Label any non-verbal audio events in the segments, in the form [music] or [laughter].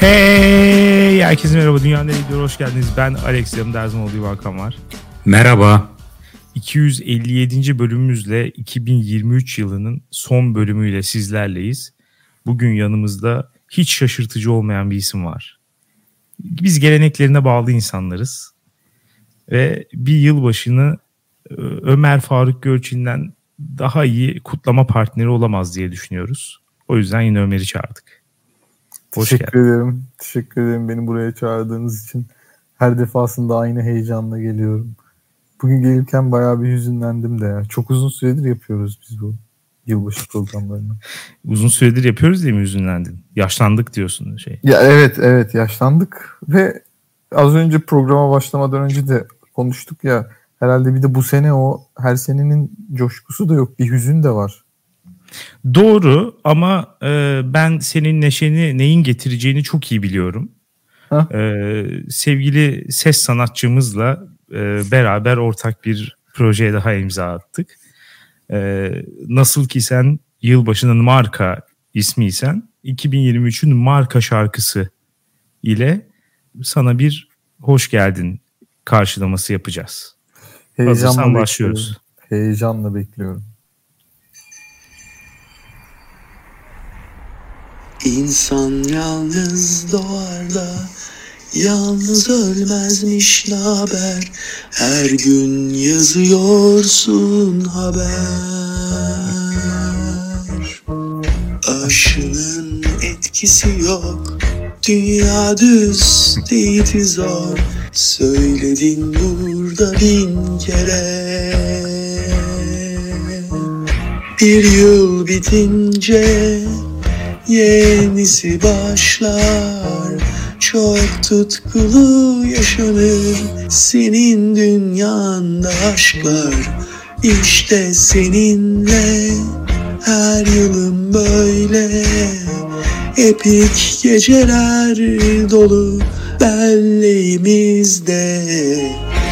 Hey! Herkese merhaba. Dünyanın en iyi hoş geldiniz. Ben Alex yanımda her zaman olduğu Hakan var. Merhaba. 257. bölümümüzle 2023 yılının son bölümüyle sizlerleyiz. Bugün yanımızda hiç şaşırtıcı olmayan bir isim var. Biz geleneklerine bağlı insanlarız. Ve bir yılbaşını e, Ömer Faruk Gölçin'den daha iyi kutlama partneri olamaz diye düşünüyoruz. O yüzden yine Ömer'i çağırdık. Hoş Teşekkür geldin. ederim. Teşekkür ederim beni buraya çağırdığınız için. Her defasında aynı heyecanla geliyorum. Bugün gelirken bayağı bir hüzünlendim de ya. Çok uzun süredir yapıyoruz biz bu yılbaşı programlarını. [laughs] Uzun süredir yapıyoruz diye mi hüzünlendin? Yaşlandık diyorsun şey. Ya evet evet yaşlandık ve az önce programa başlamadan önce de konuştuk ya herhalde bir de bu sene o her senenin coşkusu da yok bir hüzün de var. Doğru ama e, ben senin neşeni neyin getireceğini çok iyi biliyorum. E, sevgili ses sanatçımızla e, beraber ortak bir projeye daha imza attık. E, nasıl ki sen yılbaşının marka ismiysen 2023'ün marka şarkısı ile sana bir hoş geldin karşılaması yapacağız. Heyecanla Hazırsan başlıyoruz. Heyecanla bekliyorum. İnsan yalnız doğar da Yalnız ölmezmiş haber Her gün yazıyorsun haber. Aşının etkisi yok Dünya düz değildi zor. Söyledin burada bin kere. Bir yıl bitince Yenisi başlar. Çok tutkulu yaşanır. Senin dünyanda aşklar. İşte seninle Her yılım böyle. Epik geceler dolu belleğimizde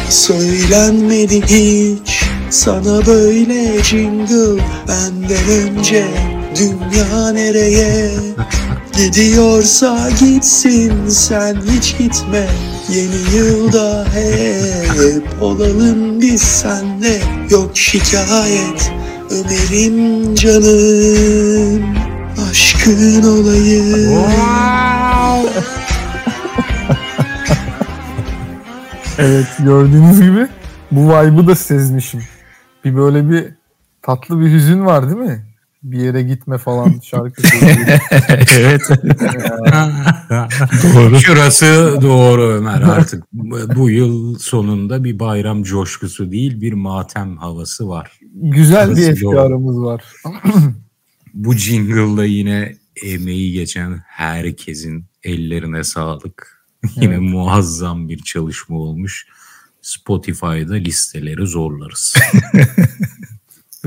Söylenmedi hiç sana böyle jingle Benden önce dünya nereye Gidiyorsa gitsin sen hiç gitme Yeni yılda hep olalım biz senle Yok şikayet Ömer'im canım Aşkın olayım [laughs] Evet gördüğünüz gibi bu vibe'ı da sezmişim. Bir böyle bir tatlı bir hüzün var değil mi? Bir yere gitme falan şarkı [laughs] evet. [laughs] doğru. Şurası doğru Ömer artık. Bu yıl sonunda bir bayram coşkusu değil bir matem havası var. Güzel Burası bir efkarımız var. [laughs] Bu jingle'da yine emeği geçen herkesin ellerine sağlık. Yine evet. muazzam bir çalışma olmuş. Spotify'da listeleri zorlarız.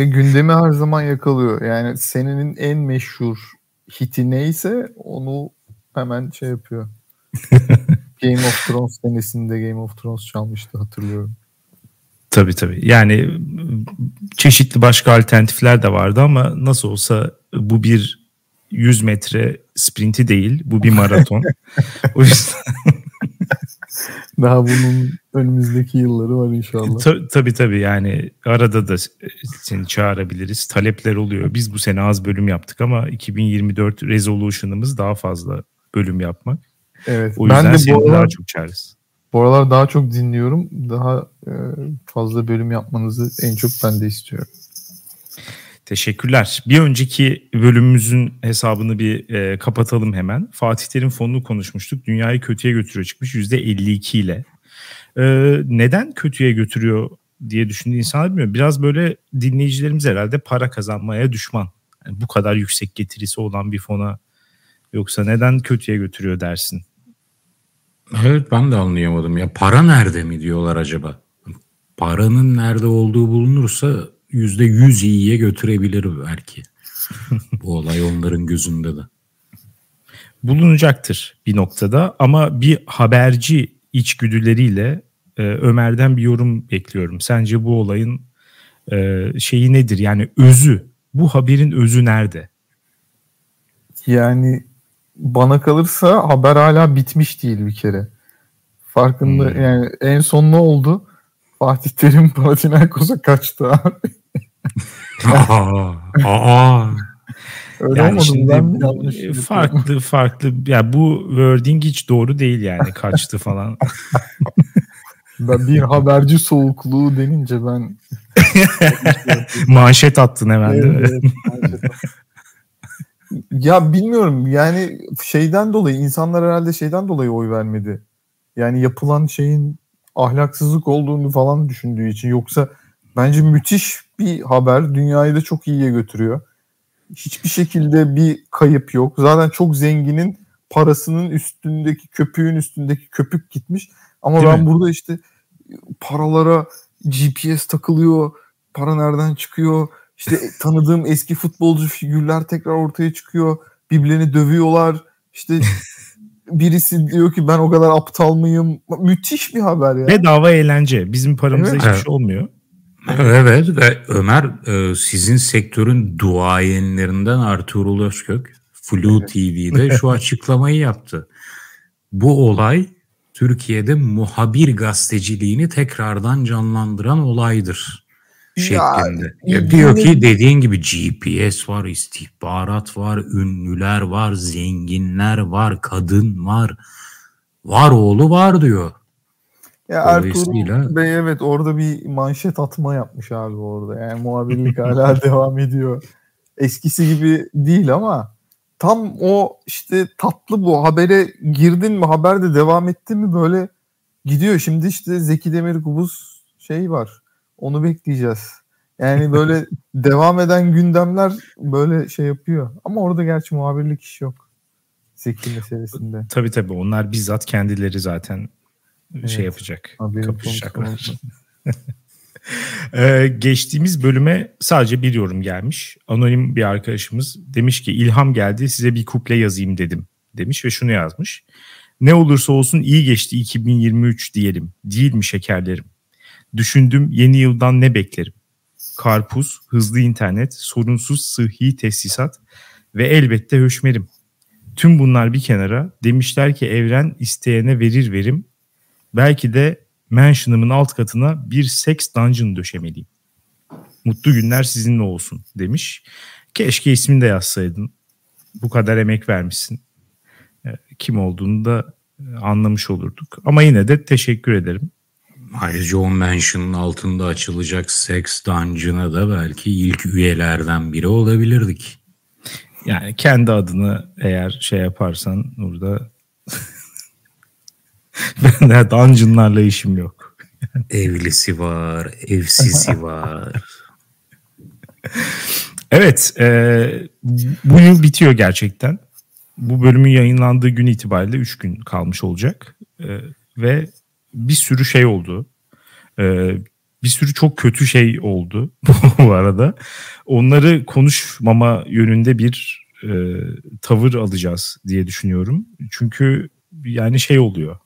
Ve gündemi her zaman yakalıyor. Yani senenin en meşhur hiti neyse onu hemen şey yapıyor. [laughs] Game of Thrones senesinde Game of Thrones çalmıştı hatırlıyorum. Tabii tabii. Yani çeşitli başka alternatifler de vardı ama nasıl olsa bu bir 100 metre sprinti değil. Bu bir maraton. [laughs] o yüzden daha bunun önümüzdeki yılları var inşallah. Ta- tabii tabii yani arada da seni çağırabiliriz. Talepler oluyor. Biz bu sene az bölüm yaptık ama 2024 resolution'ımız daha fazla bölüm yapmak. Evet. O yüzden ben de seni bu aralar, daha çok çağırırız. Bu aralar daha çok dinliyorum. Daha e, fazla bölüm yapmanızı en çok ben de istiyorum. Teşekkürler. Bir önceki bölümümüzün hesabını bir e, kapatalım hemen. Fatih Terim fonunu konuşmuştuk. Dünyayı kötüye götürüyor çıkmış %52 ile. E, neden kötüye götürüyor diye düşündüğü insanlar bilmiyorum. Biraz böyle dinleyicilerimiz herhalde para kazanmaya düşman. Yani bu kadar yüksek getirisi olan bir fona yoksa neden kötüye götürüyor dersin? Evet ben de anlayamadım ya. Para nerede mi diyorlar acaba? Paranın nerede olduğu bulunursa yüzde yüz iyiye götürebilir belki. Bu olay onların gözünde de. Bulunacaktır bir noktada ama bir haberci içgüdüleriyle e, Ömer'den bir yorum bekliyorum. Sence bu olayın e, şeyi nedir? Yani özü, bu haberin özü nerede? Yani bana kalırsa haber hala bitmiş değil bir kere. Farkında hmm. yani en son ne oldu? Fatih Terim Panathinaikos'a kaçtı abi. [laughs] aa, aa. Öyle yani şimdi ben farklı farklı ya yani bu wording hiç doğru değil yani kaçtı falan. [laughs] ben bir haberci soğukluğu denince ben [laughs] manşet attın hemen evet, değil mi? Evet, ya bilmiyorum yani şeyden dolayı insanlar herhalde şeyden dolayı oy vermedi. Yani yapılan şeyin ahlaksızlık olduğunu falan düşündüğü için yoksa bence müthiş bir haber dünyayı da çok iyiye götürüyor. Hiçbir şekilde bir kayıp yok. Zaten çok zenginin parasının üstündeki köpüğün üstündeki köpük gitmiş. Ama Değil ben mi? burada işte paralara GPS takılıyor. Para nereden çıkıyor? İşte tanıdığım eski futbolcu figürler tekrar ortaya çıkıyor. Birbirlerini dövüyorlar. İşte [laughs] birisi diyor ki ben o kadar aptal mıyım? Müthiş bir haber ya. Bedava eğlence. Bizim paramızda evet. hiçbir şey olmuyor. Evet ve Ömer e, sizin sektörün duayenlerinden Artuğrul Özkök Flu evet. TV'de şu [laughs] açıklamayı yaptı. Bu olay Türkiye'de muhabir gazeteciliğini tekrardan canlandıran olaydır şeklinde. Ya, ya diyor ki dediğin gibi GPS var, istihbarat var, ünlüler var, zenginler var, kadın var. Var oğlu var diyor. Ya Ertuğrul Bey evet orada bir manşet atma yapmış abi orada. Yani muhabirlik [laughs] hala devam ediyor. Eskisi gibi değil ama tam o işte tatlı bu habere girdin mi haberde devam etti mi böyle gidiyor. Şimdi işte Zeki Demirkubuz şey var. Onu bekleyeceğiz. Yani böyle [laughs] devam eden gündemler böyle şey yapıyor. Ama orada gerçi muhabirlik iş yok. Zeki meselesinde. Tabii tabii onlar bizzat kendileri zaten evet. şey yapacak. Kapışacaklar. [laughs] ee, geçtiğimiz bölüme sadece bir yorum gelmiş. Anonim bir arkadaşımız demiş ki ilham geldi size bir kuple yazayım dedim demiş ve şunu yazmış. Ne olursa olsun iyi geçti 2023 diyelim. Değil mi şekerlerim? Düşündüm yeni yıldan ne beklerim? Karpuz, hızlı internet, sorunsuz sıhhi tesisat ve elbette höşmerim. Tüm bunlar bir kenara demişler ki evren isteyene verir verim. Belki de mansion'ımın alt katına bir seks dungeon döşemeliyim. Mutlu günler sizinle olsun demiş. Keşke ismini de yazsaydın. Bu kadar emek vermişsin. Ee, kim olduğunu da anlamış olurduk. Ama yine de teşekkür ederim. Ayrıca o Mansion'ın altında açılacak Sex Dungeon'a da belki ilk üyelerden biri olabilirdik. Yani kendi adını eğer şey yaparsan burada [laughs] [laughs] ben de dungeonlarla işim yok. Evlisi var, evsizi var. [laughs] evet, e, bu yıl bitiyor gerçekten. Bu bölümün yayınlandığı gün itibariyle 3 gün kalmış olacak. E, ve bir sürü şey oldu. Ee, bir sürü çok kötü şey oldu [laughs] bu arada. Onları konuşmama yönünde bir e, tavır alacağız diye düşünüyorum. Çünkü yani şey oluyor.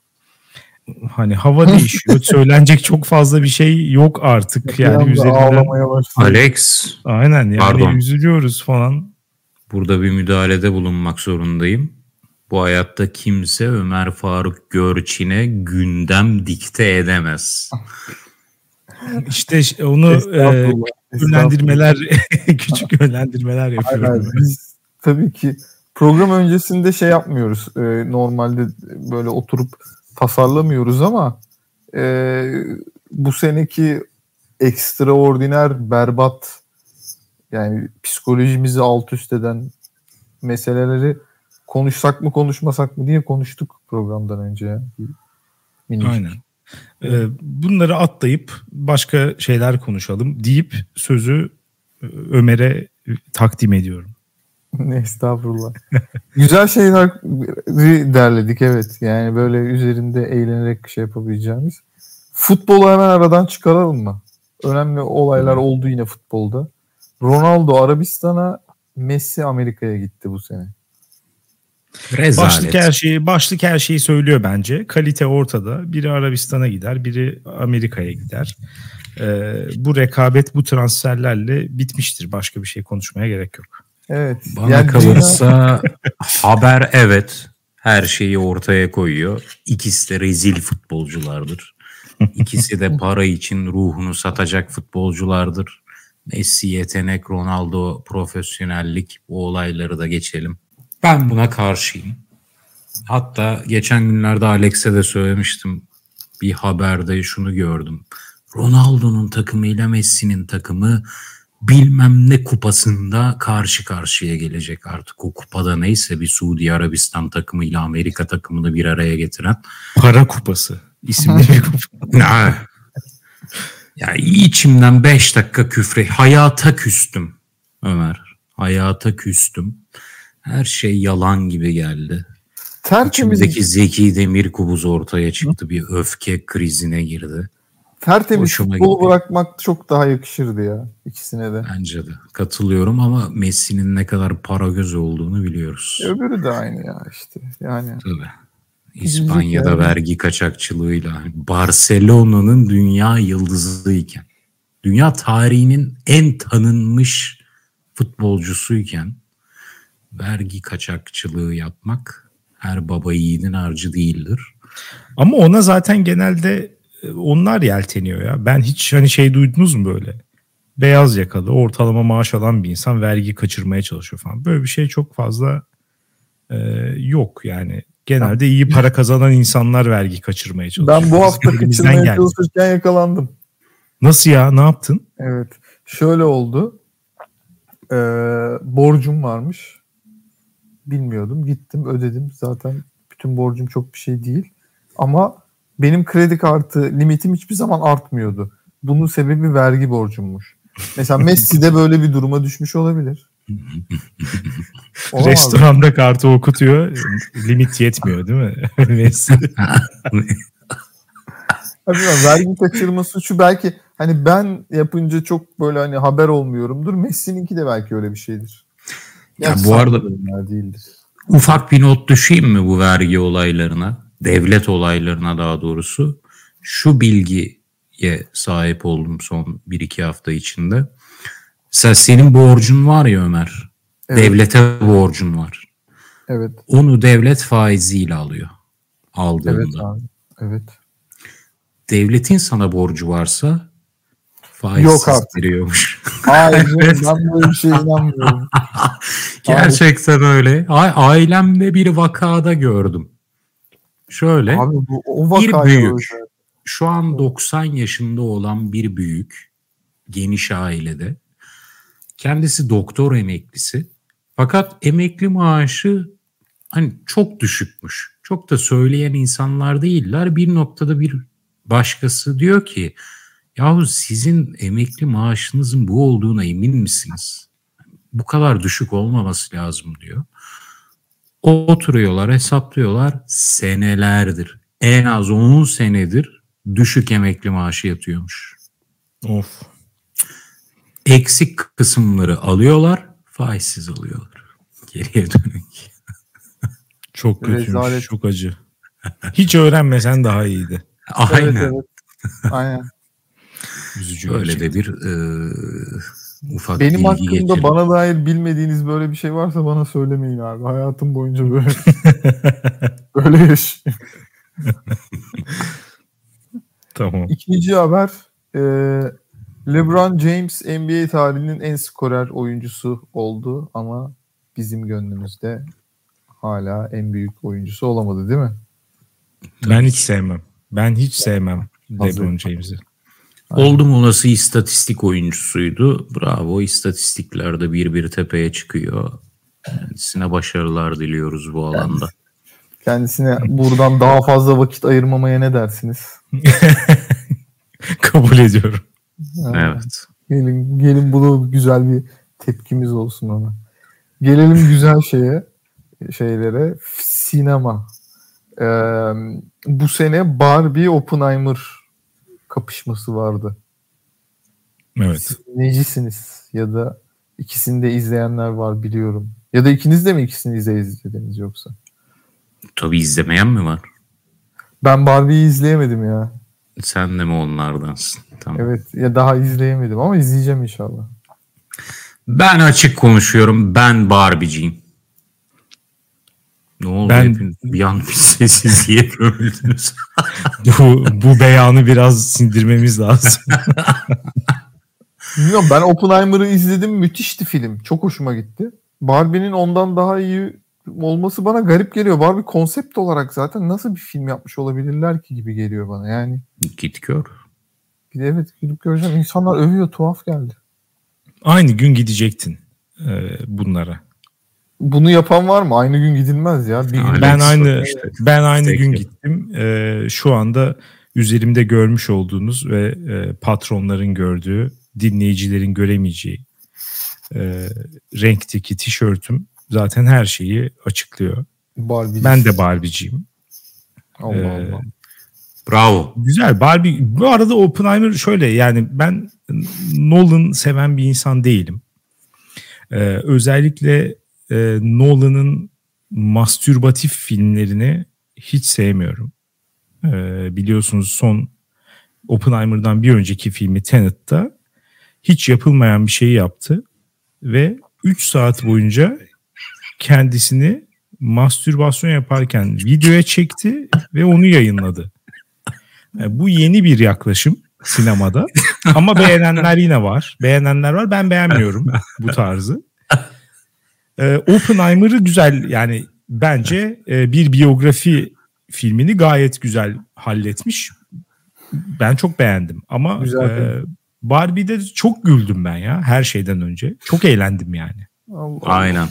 Hani hava değişiyor. [laughs] Söylenecek çok fazla bir şey yok artık. Yani üzerinden. Alex. Aynen yani Pardon. üzülüyoruz falan. Burada bir müdahalede bulunmak zorundayım. Bu hayatta kimse Ömer Faruk Görçin'e gündem dikte edemez. [laughs] İşte onu e, yönlendirmeler [laughs] küçük yönlendirmeler yapıyorum. Aynen, biz tabii ki program öncesinde şey yapmıyoruz. E, normalde böyle oturup tasarlamıyoruz ama e, bu seneki ekstraordiner berbat yani psikolojimizi alt üst eden meseleleri konuşsak mı konuşmasak mı diye konuştuk programdan önce. Minicik. Aynen. Ee, bunları atlayıp başka şeyler konuşalım deyip sözü e, Ömer'e takdim ediyorum. [laughs] Estağfurullah. [laughs] Güzel şeyler derledik evet. Yani böyle üzerinde eğlenerek şey yapabileceğimiz. Futbolu hemen aradan çıkaralım mı? Önemli olaylar oldu yine futbolda. Ronaldo Arabistan'a, Messi Amerika'ya gitti bu sene. Rezalet. Başlık her şeyi başlık her şeyi söylüyor bence. Kalite ortada. Biri Arabistan'a gider, biri Amerika'ya gider. Ee, bu rekabet bu transferlerle bitmiştir. Başka bir şey konuşmaya gerek yok. Evet. Bana Yani kalırsa haber evet her şeyi ortaya koyuyor. İkisi de rezil futbolculardır. İkisi de para için ruhunu satacak futbolculardır. Messi yetenek, Ronaldo profesyonellik bu olayları da geçelim. Ben buna karşıyım. Hatta geçen günlerde Alex'e de söylemiştim. Bir haberde şunu gördüm. Ronaldo'nun takımıyla Messi'nin takımı bilmem ne kupasında karşı karşıya gelecek artık. O kupada neyse bir Suudi Arabistan takımıyla Amerika takımını bir araya getiren. Para kupası isimli bir kupa. [laughs] Ya, ya içimden 5 dakika küfre. Hayata küstüm Ömer. Hayata küstüm. Her şey yalan gibi geldi. tertemiz, İçimdeki Zeki Demirkubuz ortaya çıktı. Bir öfke krizine girdi. Tertemiz hoşuma futbol gitti. bırakmak çok daha yakışırdı ya ikisine de. Bence de. Katılıyorum ama Messi'nin ne kadar para göz olduğunu biliyoruz. Öbürü de aynı ya işte. Yani Tabii. İspanya'da yani. vergi kaçakçılığıyla hani Barcelona'nın dünya yıldızıyken dünya tarihinin en tanınmış futbolcusuyken vergi kaçakçılığı yapmak her baba yiğidin harcı değildir. Ama ona zaten genelde e, onlar yelteniyor ya. Ben hiç hani şey duydunuz mu böyle? Beyaz yakalı ortalama maaş alan bir insan vergi kaçırmaya çalışıyor falan. Böyle bir şey çok fazla e, yok yani. Genelde iyi para kazanan insanlar vergi kaçırmaya çalışıyor. ben bu hafta kaçırmaya geldi. çalışırken yakalandım. Nasıl ya? Ne yaptın? Evet. Şöyle oldu. Ee, borcum varmış. Bilmiyordum. Gittim ödedim. Zaten bütün borcum çok bir şey değil. Ama benim kredi kartı limitim hiçbir zaman artmıyordu. Bunun sebebi vergi borcummuş. Mesela [laughs] Messi de böyle bir duruma düşmüş olabilir. Restoranda kartı okutuyor. Limit yetmiyor değil mi? [laughs] Messi. Vergi kaçırma suçu belki hani ben yapınca çok böyle hani haber olmuyorumdur. Messi'ninki de belki öyle bir şeydir. Ya Gerçi bu arada- ya, değildir. Ufak bir not düşeyim mi bu vergi olaylarına? Devlet olaylarına daha doğrusu. Şu bilgiye sahip oldum son 1-2 hafta içinde. Mesela senin borcun var ya Ömer. Evet. Devlete borcun var. Evet. Onu devlet faiziyle alıyor. Evet Aldığında. abi. Evet. Devletin sana borcu varsa Yok faizsiz artık. veriyormuş. [laughs] Hayır canım, ben böyle bir şeye inanmıyorum. [laughs] Gerçekten öyle. A- ailemde bir vakada gördüm. Şöyle. Abi bu o Bir büyük. özel. şu an 90 yaşında olan bir büyük geniş ailede kendisi doktor emeklisi fakat emekli maaşı hani çok düşükmüş. Çok da söyleyen insanlar değiller. Bir noktada bir başkası diyor ki yahu sizin emekli maaşınızın bu olduğuna emin misiniz? Bu kadar düşük olmaması lazım diyor. Oturuyorlar, hesaplıyorlar senelerdir. En az 10 senedir düşük emekli maaşı yatıyormuş. of. Eksik kısımları alıyorlar, faizsiz alıyorlar. [laughs] Geriye dönük. Çok kötüymüş. Rezalet. Çok acı. Hiç öğrenmesen daha iyiydi. Aynen. Evet, evet. Aynen. Üzücü. Gerçekten. de bir e, ufak Benim hakkımda geçelim. bana dair bilmediğiniz böyle bir şey varsa bana söylemeyin abi. Hayatım boyunca böyle [laughs] böyle yaşayayım. [laughs] Tamam. İkinci haber e, LeBron James NBA tarihinin en skorer oyuncusu oldu ama bizim gönlümüzde hala en büyük oyuncusu olamadı değil mi? Ben hiç sevmem. Ben hiç sevmem Hazır. LeBron James'i. Oldum olası istatistik oyuncusuydu. Bravo istatistiklerde bir bir tepeye çıkıyor. Kendisine başarılar diliyoruz bu alanda. Kendisine buradan daha fazla vakit ayırmamaya ne dersiniz? [laughs] Kabul ediyorum. Evet. Gelin, gelin bunu güzel bir tepkimiz olsun ona. Gelelim güzel şeye, şeylere. Sinema. Ee, bu sene Barbie Oppenheimer kapışması vardı. Evet. Siz necisiniz? Ya da ikisini de izleyenler var biliyorum. Ya da ikiniz de mi ikisini izle izlediniz yoksa? Tabii izlemeyen mi var? Ben Barbie'yi izleyemedim ya. Sen de mi onlardansın? Tamam. Evet ya daha izleyemedim ama izleyeceğim inşallah. Ben açık konuşuyorum. Ben Barbie'ciyim. Ne oldu? Ben- Ben... Bir an bir sessizliğe [laughs] gömüldünüz. [laughs] bu, bu beyanı biraz sindirmemiz lazım. [laughs] Bilmiyorum ben Oppenheimer'ı izledim. Müthişti film. Çok hoşuma gitti. Barbie'nin ondan daha iyi olması bana garip geliyor. Barbie konsept olarak zaten nasıl bir film yapmış olabilirler ki gibi geliyor bana. Yani Git gör. evet gidip göreceğim. İnsanlar övüyor. Tuhaf geldi. Aynı gün gidecektin e, bunlara. Bunu yapan var mı? Aynı gün gidilmez ya. Bir gün ben aynı işte. ben aynı Peki. gün gittim. E, şu anda üzerimde görmüş olduğunuz ve e, patronların gördüğü, dinleyicilerin göremeyeceği e, renkteki tişörtüm zaten her şeyi açıklıyor. Barbie. Ben de Barbie'ciyim. Allah Ee, Allah. Bravo. Güzel Barbie. Bu arada Oppenheimer şöyle yani ben Nolan seven bir insan değilim. Ee, özellikle e, Nolan'ın mastürbatif filmlerini hiç sevmiyorum. Ee, biliyorsunuz son Oppenheimer'dan bir önceki filmi Tenet'ta hiç yapılmayan bir şeyi yaptı ve 3 saat boyunca kendisini mastürbasyon yaparken videoya çekti ve onu yayınladı. E, Bu yeni bir yaklaşım sinemada. Ama beğenenler yine var. Beğenenler var. Ben beğenmiyorum bu tarzı. E, Oppenheimer'ı güzel yani bence e, bir biyografi filmini gayet güzel halletmiş. Ben çok beğendim. Ama Güzel e, Barbie'de çok güldüm ben ya her şeyden önce. Çok eğlendim yani. Allah. Aynen.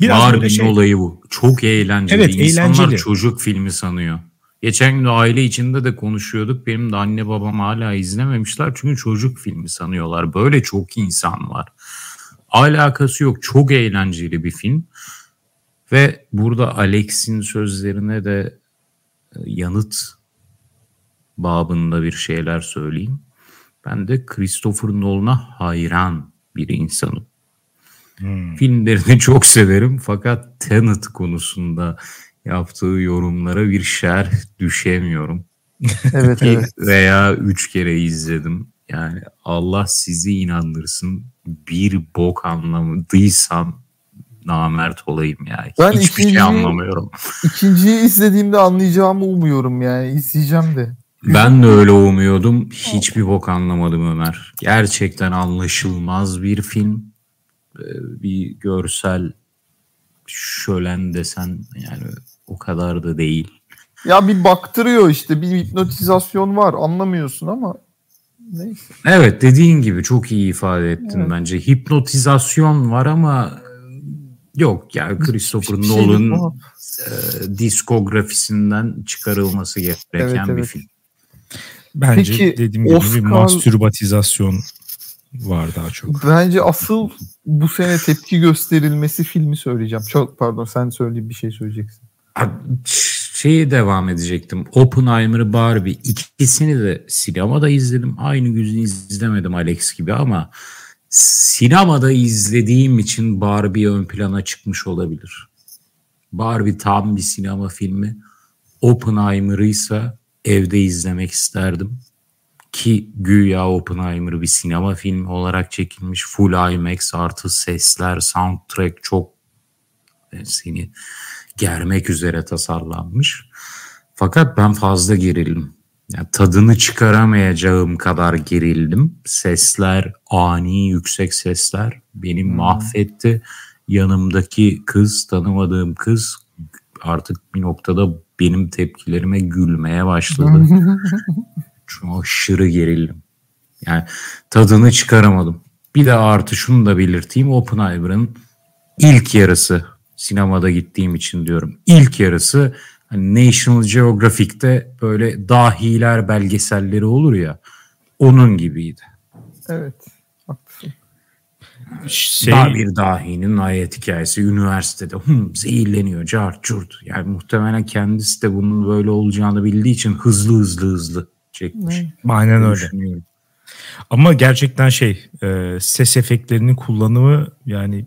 Biraz Barbie'nin şey- olayı bu. Çok eğlenceli. Evet, İnsanlar eğlenceli. çocuk filmi sanıyor. Geçen gün aile içinde de konuşuyorduk. Benim de anne babam hala izlememişler. Çünkü çocuk filmi sanıyorlar. Böyle çok insan var. Alakası yok. Çok eğlenceli bir film. Ve burada Alex'in sözlerine de e, yanıt babında bir şeyler söyleyeyim. Ben de Christopher Nolan'a hayran bir insanım. Filmlerini [laughs] çok severim fakat Tenet konusunda yaptığı yorumlara bir şerh düşemiyorum. Evet evet. veya üç kere izledim. Yani Allah sizi inandırsın bir bok anlamadıysam namert olayım ya. Ben Hiçbir ikinciyi- şey anlamıyorum. İkinciyi izlediğimde anlayacağımı umuyorum yani. İzleyeceğim de. Ben de öyle umuyordum. Hiçbir bok anlamadım Ömer. Gerçekten anlaşılmaz bir film. Ee, Bir görsel şölen desen yani o kadar da değil. Ya bir baktırıyor işte. Bir hipnotizasyon var. Anlamıyorsun ama neyse. Evet dediğin gibi çok iyi ifade ettin Evet. bence. Hipnotizasyon var ama e, yok ya Christopher Bir şey tuhaf. e, diskografisinden çıkarılması gereken Evet, bir evet. film. Bence Peki, dediğim gibi bir Oscar- mastürbatizasyon var daha çok. Bence asıl bu sene tepki gösterilmesi filmi söyleyeceğim. Çok pardon sen söyle bir şey söyleyeceksin. Şeyi devam edecektim. Oppenheimer'ı Barbie ikisini de sinemada izledim. Aynı gün izlemedim Alex gibi ama sinemada izlediğim için Barbie ön plana çıkmış olabilir. Barbie tam bir sinema filmi. Oppenheimer'ı ise evde izlemek isterdim. Ki güya Oppenheimer bir sinema filmi olarak çekilmiş. Full IMAX artı sesler, soundtrack çok seni germek üzere tasarlanmış. Fakat ben fazla gerildim. Yani tadını çıkaramayacağım kadar gerildim. Sesler, ani yüksek sesler beni mahvetti. Yanımdaki kız, tanımadığım kız artık bir noktada benim tepkilerime gülmeye başladı. [laughs] Çünkü aşırı gerildim. Yani tadını çıkaramadım. Bir de artı şunu da belirteyim. Oppenheimer'ın ilk yarısı sinemada gittiğim için diyorum. İlk yarısı hani National Geographic'te böyle dahiler belgeselleri olur ya onun gibiydi. Evet. Haklısın. Şey, Daha bir dahinin hayat hikayesi üniversitede hım, zehirleniyor cart curt. Yani muhtemelen kendisi de bunun böyle olacağını bildiği için hızlı hızlı hızlı çekmiş. aynen öyle. Ama gerçekten şey e, ses efektlerinin kullanımı yani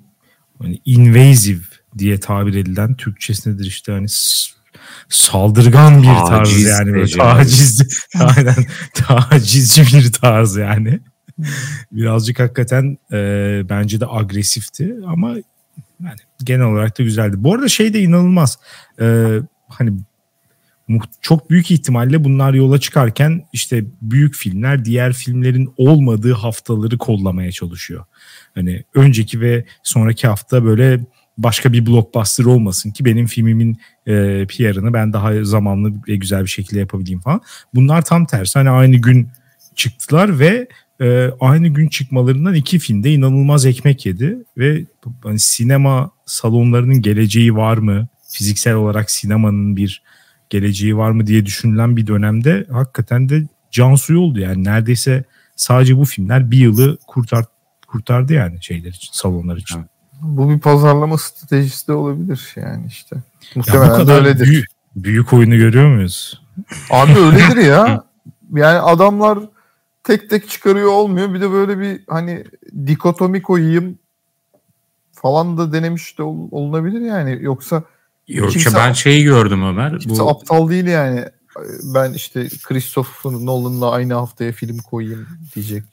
hani invasive diye tabir edilen Türkçesi nedir işte hani saldırgan bir tarz Taciz, yani böyle taciz [laughs] aynen tacizci bir tarz yani. Birazcık hakikaten e, bence de agresifti ama yani genel olarak da güzeldi. Bu arada şey de inanılmaz. E, hani çok büyük ihtimalle bunlar yola çıkarken işte büyük filmler diğer filmlerin olmadığı haftaları kollamaya çalışıyor. Hani önceki ve sonraki hafta böyle başka bir blockbuster olmasın ki benim filmimin e, PR'ını ben daha zamanlı ve güzel bir şekilde yapabileyim falan. Bunlar tam tersi. Hani aynı gün çıktılar ve e, aynı gün çıkmalarından iki filmde inanılmaz ekmek yedi ve hani sinema salonlarının geleceği var mı? Fiziksel olarak sinemanın bir geleceği var mı diye düşünülen bir dönemde hakikaten de can suyu oldu yani neredeyse sadece bu filmler bir yılı kurtar kurtardı yani şeyler için salonlar için. Bu bir pazarlama stratejisi de olabilir yani işte. Muhtemelen ya bu kadar öyledir. Büyük, büyük oyunu görüyor muyuz? Abi öyledir ya. [laughs] Yani adamlar tek tek çıkarıyor olmuyor. Bir de böyle bir hani dikotomi koyayım falan da denemiş de ol, olunabilir yani. Yoksa Yok kimse, ben şeyi gördüm Ömer. Kimse bu... aptal değil yani. Ben işte Christopher Nolan'la aynı haftaya film koyayım diyecek.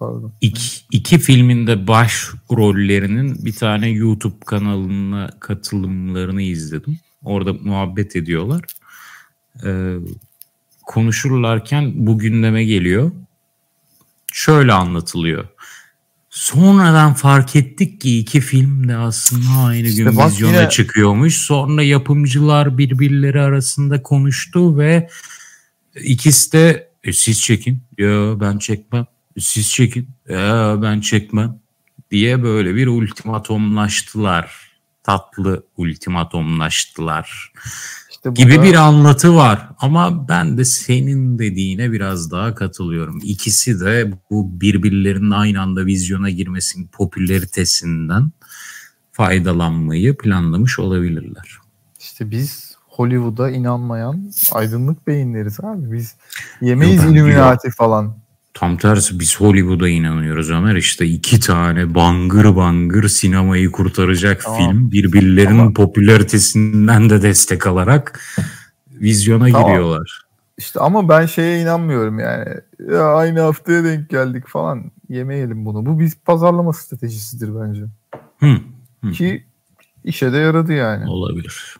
Pardon. İki, iki filminde baş rollerinin bir tane YouTube kanalına katılımlarını izledim. Orada muhabbet ediyorlar. Ee, konuşurlarken bu gündeme geliyor. Şöyle anlatılıyor. Sonradan fark ettik ki iki film de aslında aynı işte gün vizyona yine... çıkıyormuş. Sonra yapımcılar birbirleri arasında konuştu ve ikisi de e, siz çekin. Ya ben çekmem. Siz çekin. Ya ben çekmem. Diye böyle bir ultimatomlaştılar. Tatlı ultimatomlaştılar işte gibi da... bir anlatı var. Ama ben de senin dediğine biraz daha katılıyorum. İkisi de bu birbirlerinin aynı anda vizyona girmesinin popülaritesinden faydalanmayı planlamış olabilirler. İşte biz Hollywood'a inanmayan aydınlık beyinleriz abi. Biz yemeyiz Illuminati falan. Tam tersi biz Hollywood'a inanıyoruz Ömer. İşte iki tane bangır bangır sinemayı kurtaracak tamam. film birbirlerinin tamam. popülaritesinden de destek alarak vizyona tamam. giriyorlar. İşte ama ben şeye inanmıyorum yani. Ya aynı haftaya denk geldik falan. Yemeyelim bunu. Bu bir pazarlama stratejisidir bence. Hı. Hı. Ki işe de yaradı yani. Olabilir.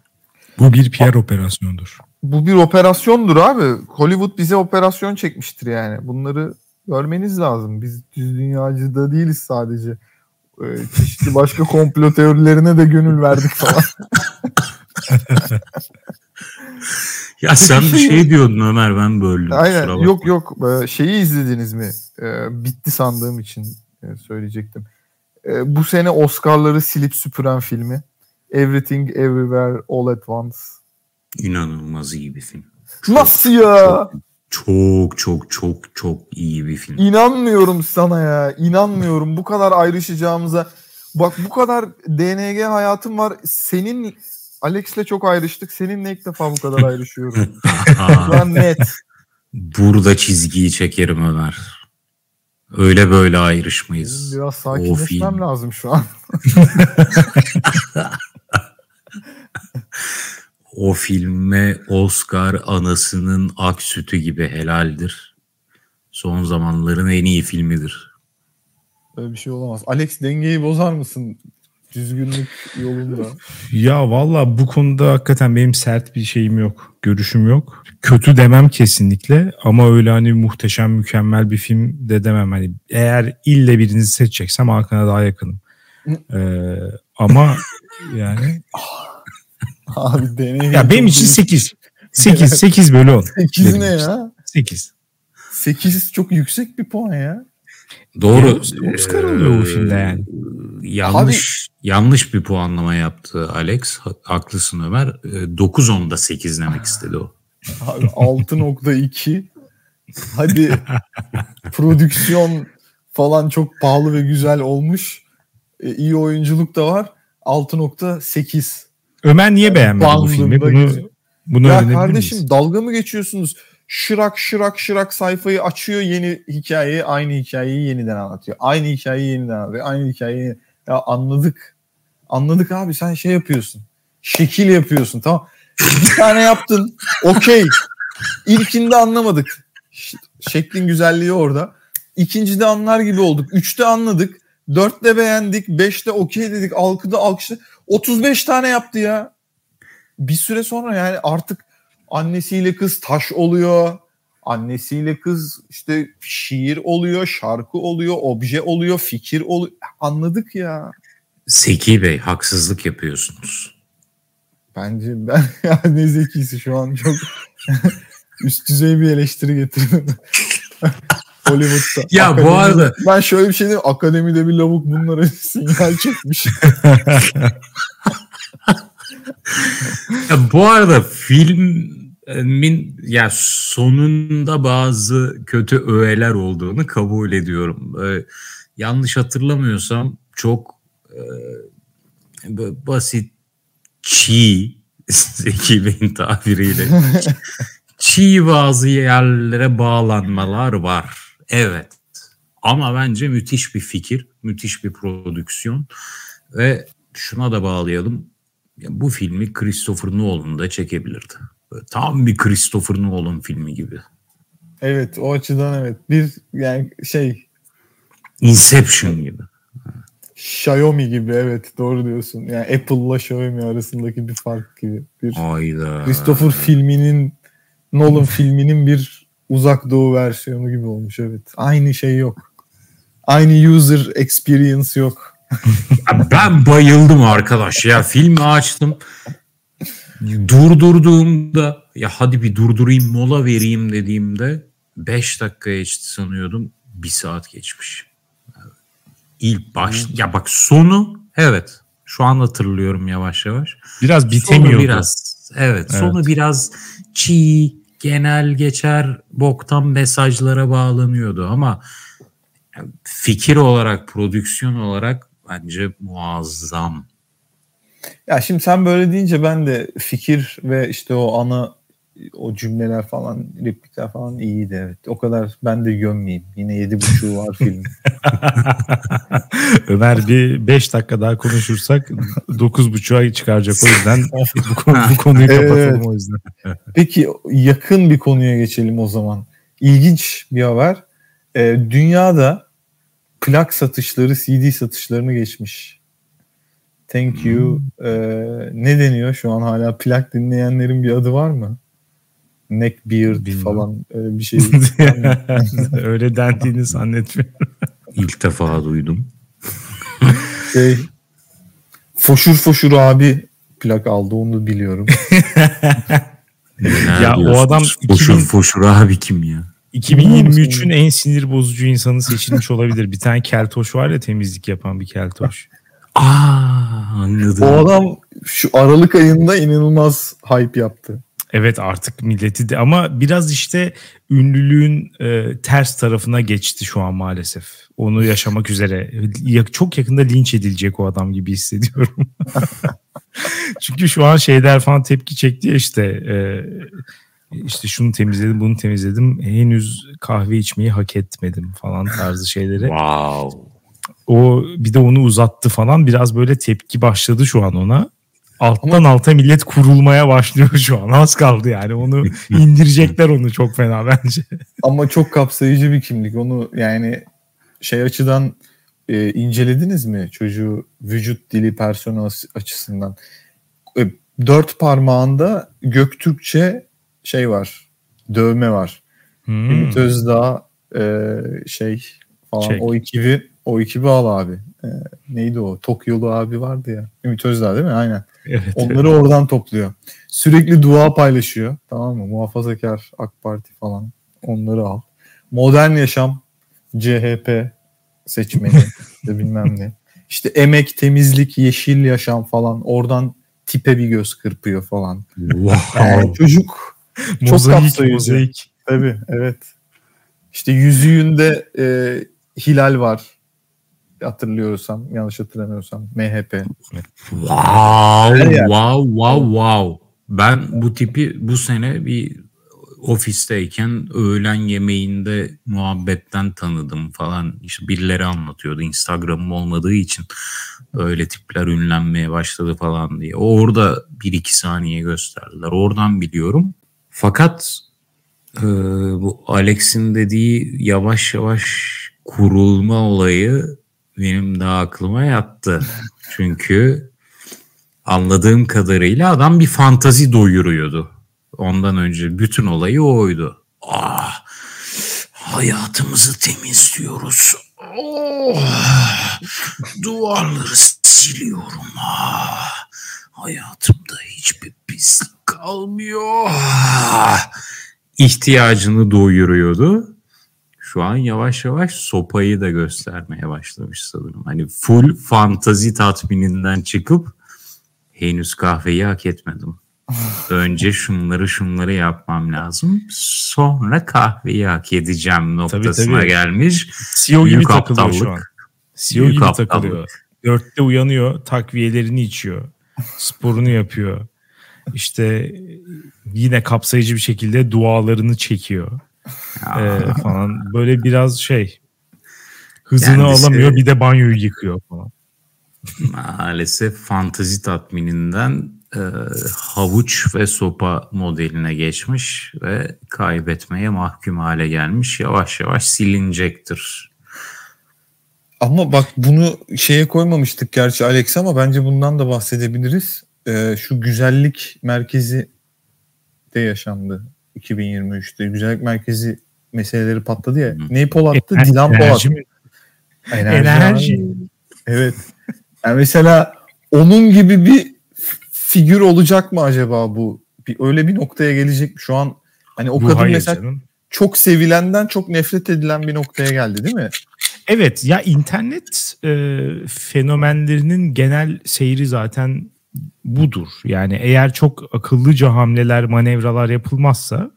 Bu bir PR operasyondur. Bu bir operasyondur abi. Hollywood bize operasyon çekmiştir yani. Bunları görmeniz lazım. Biz düz dünyacı da değiliz sadece. Ee, çeşitli başka komplo teorilerine de gönül verdik falan. [laughs] ya sen bir şey diyordun Ömer ben böldüm. Aynen yok yok ee, şeyi izlediniz mi? Ee, bitti sandığım için e, söyleyecektim. Bu sene Oscar'ları silip süpüren filmi. Everything Everywhere All at Once. İnanılmaz iyi bir film. Çok, Nasıl ya? Çok, çok çok çok çok iyi bir film. İnanmıyorum sana ya. İnanmıyorum bu kadar ayrışacağımıza. Bak bu kadar DNG hayatım var. Senin Alex'le çok ayrıştık. Seninle ilk defa bu kadar ayrışıyorum. [laughs] Şu net. Burada çizgiyi çekerim Ömer. Öyle böyle ayrışmayız. Biraz sakinleşmem lazım şu an. [laughs] o filme Oscar anasının ak sütü gibi helaldir. Son zamanların en iyi filmidir. Öyle bir şey olamaz. Alex dengeyi bozar mısın? Düzgünlük yolunda. [laughs] Ya valla bu konuda hakikaten benim sert bir şeyim yok. Görüşüm yok. Kötü demem kesinlikle ama öyle hani muhteşem mükemmel bir film de demem. Hani eğer ille birini seçeceksem Hakan'a daha yakınım. ee, ama [laughs] yani Abi deney. Ya benim için 8. 8 8 bölü 10. 8 ne ya? 8. 8 çok yüksek bir puan ya. Doğru. Yani Oscar oluyor bu filmde yani. Yanlış Abi, yanlış bir puanlama yaptı Alex. Haklısın Ömer. 9-10'da 8 demek istedi o. Abi 6.2 Hadi [laughs] prodüksiyon falan çok pahalı ve güzel olmuş. E, iyi oyunculuk da var. 6.8 Ömer niye beğenmedi bu filmi? Bunu, bunu ya kardeşim miyiz? dalga mı geçiyorsunuz? Şırak şırak şırak sayfayı açıyor yeni hikayeyi aynı hikayeyi yeniden anlatıyor. Aynı hikayeyi yeniden anlatıyor. Aynı hikayeyi ya anladık. Anladık abi sen şey yapıyorsun. Şekil yapıyorsun tamam. Bir tane yaptın. Okey. İlkinde anlamadık. Şeklin güzelliği orada. İkincide anlar gibi olduk. Üçte anladık. Dörtte beğendik. Beşte okey dedik. Alkıda alkışlı. 35 tane yaptı ya. Bir süre sonra yani artık annesiyle kız taş oluyor. Annesiyle kız işte şiir oluyor, şarkı oluyor, obje oluyor, fikir oluyor. Anladık ya. Zeki Bey haksızlık yapıyorsunuz. Bence ben [laughs] ne zekisi şu an çok [laughs] üst düzey bir eleştiri getirdim. Hollywood'da. Ya Akademide- bu arada ben şöyle bir şey diyeyim. Akademide bir lavuk bunlara [laughs] sinyal çekmiş. Ya bu arada filmin ya sonunda bazı kötü öğeler olduğunu kabul ediyorum. Ee, yanlış hatırlamıyorsam çok e, basit çiğ [laughs] Zeki Bey'in tabiriyle çiğ bazı yerlere bağlanmalar var. Evet. Ama bence müthiş bir fikir, müthiş bir prodüksiyon ve şuna da bağlayalım. Ya bu filmi Christopher Nolan da çekebilirdi. Böyle tam bir Christopher Nolan filmi gibi. evet o açıdan evet. Bir yani şey Inception gibi. Xiaomi gibi evet doğru diyorsun. Yani Apple'la Xiaomi arasındaki bir fark gibi. Bir Hayda. Christopher filminin Nolan filminin bir uzak doğu versiyonu gibi olmuş evet. Aynı şey yok. Aynı user experience yok. Ben bayıldım arkadaş ya. Filmi açtım. Durdurduğumda ya hadi bir durdurayım mola vereyim dediğimde 5 dakika geçti sanıyordum. Bir saat geçmiş. İlk baş ya bak sonu evet şu an hatırlıyorum yavaş yavaş. Biraz Sonu bitemiyordu. biraz evet, Evet. sonu biraz çiğ genel geçer boktan mesajlara bağlanıyordu ama fikir olarak prodüksiyon olarak bence muazzam. Ya şimdi sen böyle deyince ben de fikir ve işte o ana o cümleler falan replikler falan iyiydi evet. O kadar ben de gömmeyeyim. Yine yedi buçuğu var film. [laughs] Ömer bir 5 dakika daha konuşursak 9.30'a çıkaracak o yüzden bu, konu, bu konuyu [laughs] Evet. kapatalım o yüzden. Peki yakın bir konuya geçelim o zaman. İlginç bir haber. Ee, dünyada plak satışları CD satışlarını geçmiş. Thank you. Ee, ne deniyor şu an hala plak dinleyenlerin bir adı var mı? Neckbeard Bilmem. falan öyle bir şey. [laughs] Öyle dendiğini zannetmiyorum. İlk defa duydum. şey, foşur foşur abi plak aldı onu biliyorum. Neler [laughs] Ya o adam foşur 2000 foşur abi kim ya? 2023'ün en sinir bozucu insanı seçilmiş olabilir. Bir tane keltoş var ya temizlik yapan bir keltoş. Aa anladım. o adam şu Aralık ayında inanılmaz hype yaptı. Evet artık milleti de ama biraz işte ünlülüğün e, ters tarafına geçti şu an maalesef. Onu yaşamak üzere. Ya- Çok yakında linç edilecek o adam gibi hissediyorum. [laughs] Çünkü şu an şeyler falan tepki çekti işte e, işte şunu temizledim bunu temizledim henüz kahve içmeyi hak etmedim falan tarzı şeyleri. Wow. O bir de onu uzattı falan biraz böyle tepki başladı şu an ona. Alttan alta millet kurulmaya başlıyor şu an. Az kaldı yani. Onu [laughs] indirecekler onu çok fena bence. Ama çok kapsayıcı bir kimlik. Onu yani şey açıdan e, incelediniz mi çocuğu vücut dili persona açısından? E, dört parmağında Göktürkçe şey var. Dövme var. Hmm. Ümit Özdağ e, şey falan Çek. o ekibi o ekibi al abi. E, neydi o? Tokyolu abi vardı ya. Ümit Özdağ değil mi? Aynen. Evet. Onları oradan topluyor. Sürekli dua paylaşıyor. Tamam mı? Muhafazakar AK Parti falan. Onları al. Modern yaşam CHP seçmeni [laughs] de bilmem ne. İşte emek, temizlik, yeşil yaşam falan. Oradan tipe bir göz kırpıyor falan. Wow. Yani çocuk çok mozaik, kapsayıcı. mozaik. Tabii evet. İşte yüzüğünde e, hilal var. Hatırlıyorsam, yanlış hatırlamıyorsam MHP. Wow, wow, wow, wow. Ben bu tipi bu sene bir ofisteyken öğlen yemeğinde muhabbetten tanıdım falan. İşte birileri anlatıyordu Instagram'ım olmadığı için öyle tipler ünlenmeye başladı falan diye. Orada bir iki saniye gösterdiler. Oradan biliyorum. Fakat Ee, bu Alex'in dediği yavaş yavaş kurulma olayı benim daha aklıma yattı. Çünkü anladığım kadarıyla adam bir fantazi doyuruyordu. Ondan önce bütün olayı oydu. Ah, hayatımızı temizliyoruz. Oh, duvarları siliyorum. Ah, hayatımda hiçbir pislik kalmıyor. Ah, ihtiyacını doyuruyordu. Şu an yavaş yavaş sopayı da göstermeye başlamış sanırım. Hani full fantazi tatmininden çıkıp henüz kahveyi hak etmedim. Önce [laughs] şunları şunları yapmam lazım. Sonra kahveyi hak edeceğim noktasına tabii, tabii. gelmiş. CEO gibi takılıyor şu an. CEO Büyük gibi aptallık. takılıyor. Dörtte uyanıyor, takviyelerini içiyor. Sporunu yapıyor. İşte yine kapsayıcı bir şekilde dualarını çekiyor. Ee, falan. Böyle biraz şey hızını Kendisi, alamıyor bir de banyoyu yıkıyor falan. Maalesef fantazi tatmininden e, havuç ve sopa modeline geçmiş ve kaybetmeye mahkum hale gelmiş. Yavaş yavaş silinecektir. Ama bak bunu şeye koymamıştık gerçi Alex ama bence bundan da bahsedebiliriz. Ee, şu güzellik merkezi de yaşandı 2023'te. Güzellik merkezi meseleleri patladı ya. Neyi polattı? E, Dilan Polat. Enerji. Enerji. enerji. Evet. Yani mesela onun gibi bir figür olacak mı acaba bu? Bir, öyle bir noktaya gelecek mi? Şu an hani o bu kadın mesela canım. çok sevilenden çok nefret edilen bir noktaya geldi değil mi? Evet ya internet e, fenomenlerinin genel seyri zaten budur. Yani eğer çok akıllıca hamleler, manevralar yapılmazsa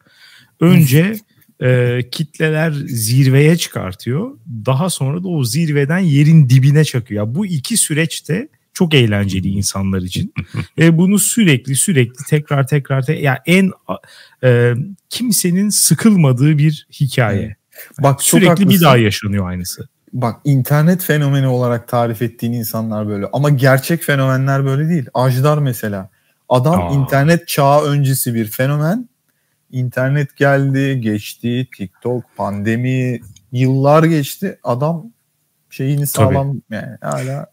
önce e, kitleler zirveye çıkartıyor. Daha sonra da o zirveden yerin dibine çakıyor. Ya bu iki süreçte çok eğlenceli insanlar için. Ve [laughs] bunu sürekli sürekli tekrar tekrar te- yani en e, kimsenin sıkılmadığı bir hikaye. Bak sürekli bir daha yaşanıyor aynısı. Bak internet fenomeni olarak tarif ettiğin insanlar böyle ama gerçek fenomenler böyle değil. Ajdar mesela. Adam Aa. internet çağı öncesi bir fenomen. İnternet geldi, geçti, TikTok, pandemi, yıllar geçti. Adam şeyini sağlam Tabii. yani hala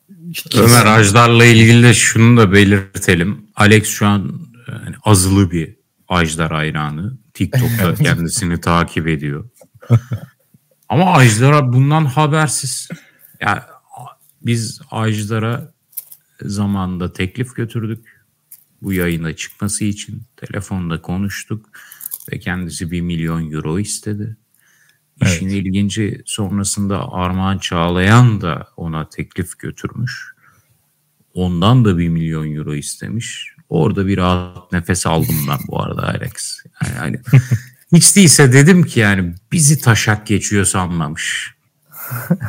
Ömer Ajdar'la ilgili de şunu da belirtelim. Alex şu an yani azılı bir Ajdar hayranı. TikTok'ta [laughs] kendisini takip ediyor. Ama Ajdar'a bundan habersiz. Yani biz Ajdar'a zamanda teklif götürdük. Bu yayına çıkması için telefonda konuştuk ve kendisi bir milyon euro istedi. Evet. İşin ilginci sonrasında Armağan Çağlayan da ona teklif götürmüş. Ondan da bir milyon euro istemiş. Orada bir rahat nefes aldım ben bu arada Alex. Yani, yani [laughs] hiç değilse dedim ki yani bizi taşak geçiyor sanmamış. [laughs]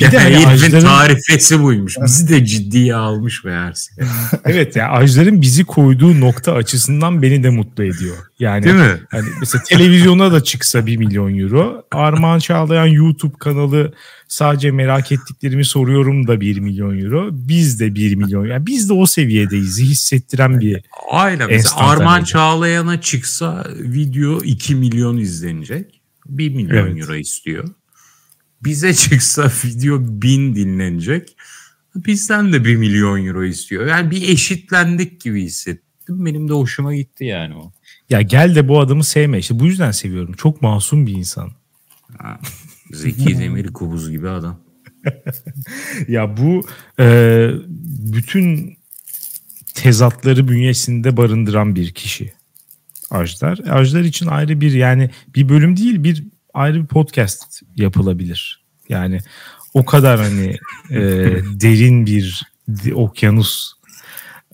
Bir de hani Ajdar'ın... tarifesi buymuş. Bizi de ciddiye almış meğerse. [laughs] evet ya yani Ajdar'ın bizi koyduğu nokta açısından beni de mutlu ediyor. Yani Değil mi? Hani mesela televizyona da çıksa bir milyon euro. Armağan Çağlayan YouTube kanalı sadece merak ettiklerimi soruyorum da bir milyon euro. Biz de bir milyon. Yani biz de o seviyedeyiz. Hissettiren bir Aynen. Mesela Armağan Çağlayan'a çıksa video 2 milyon izlenecek. 1 milyon evet. euro istiyor bize çıksa video bin dinlenecek. Bizden de bir milyon euro istiyor. Yani bir eşitlendik gibi hissettim. Benim de hoşuma gitti yani o. Ya gel de bu adamı sevme. İşte bu yüzden seviyorum. Çok masum bir insan. Zeki Demir Kubuz gibi adam. [laughs] ya bu e, bütün tezatları bünyesinde barındıran bir kişi. Ajdar. Ajdar için ayrı bir yani bir bölüm değil bir ayrı bir podcast yapılabilir. Yani o kadar hani e, [laughs] derin bir okyanus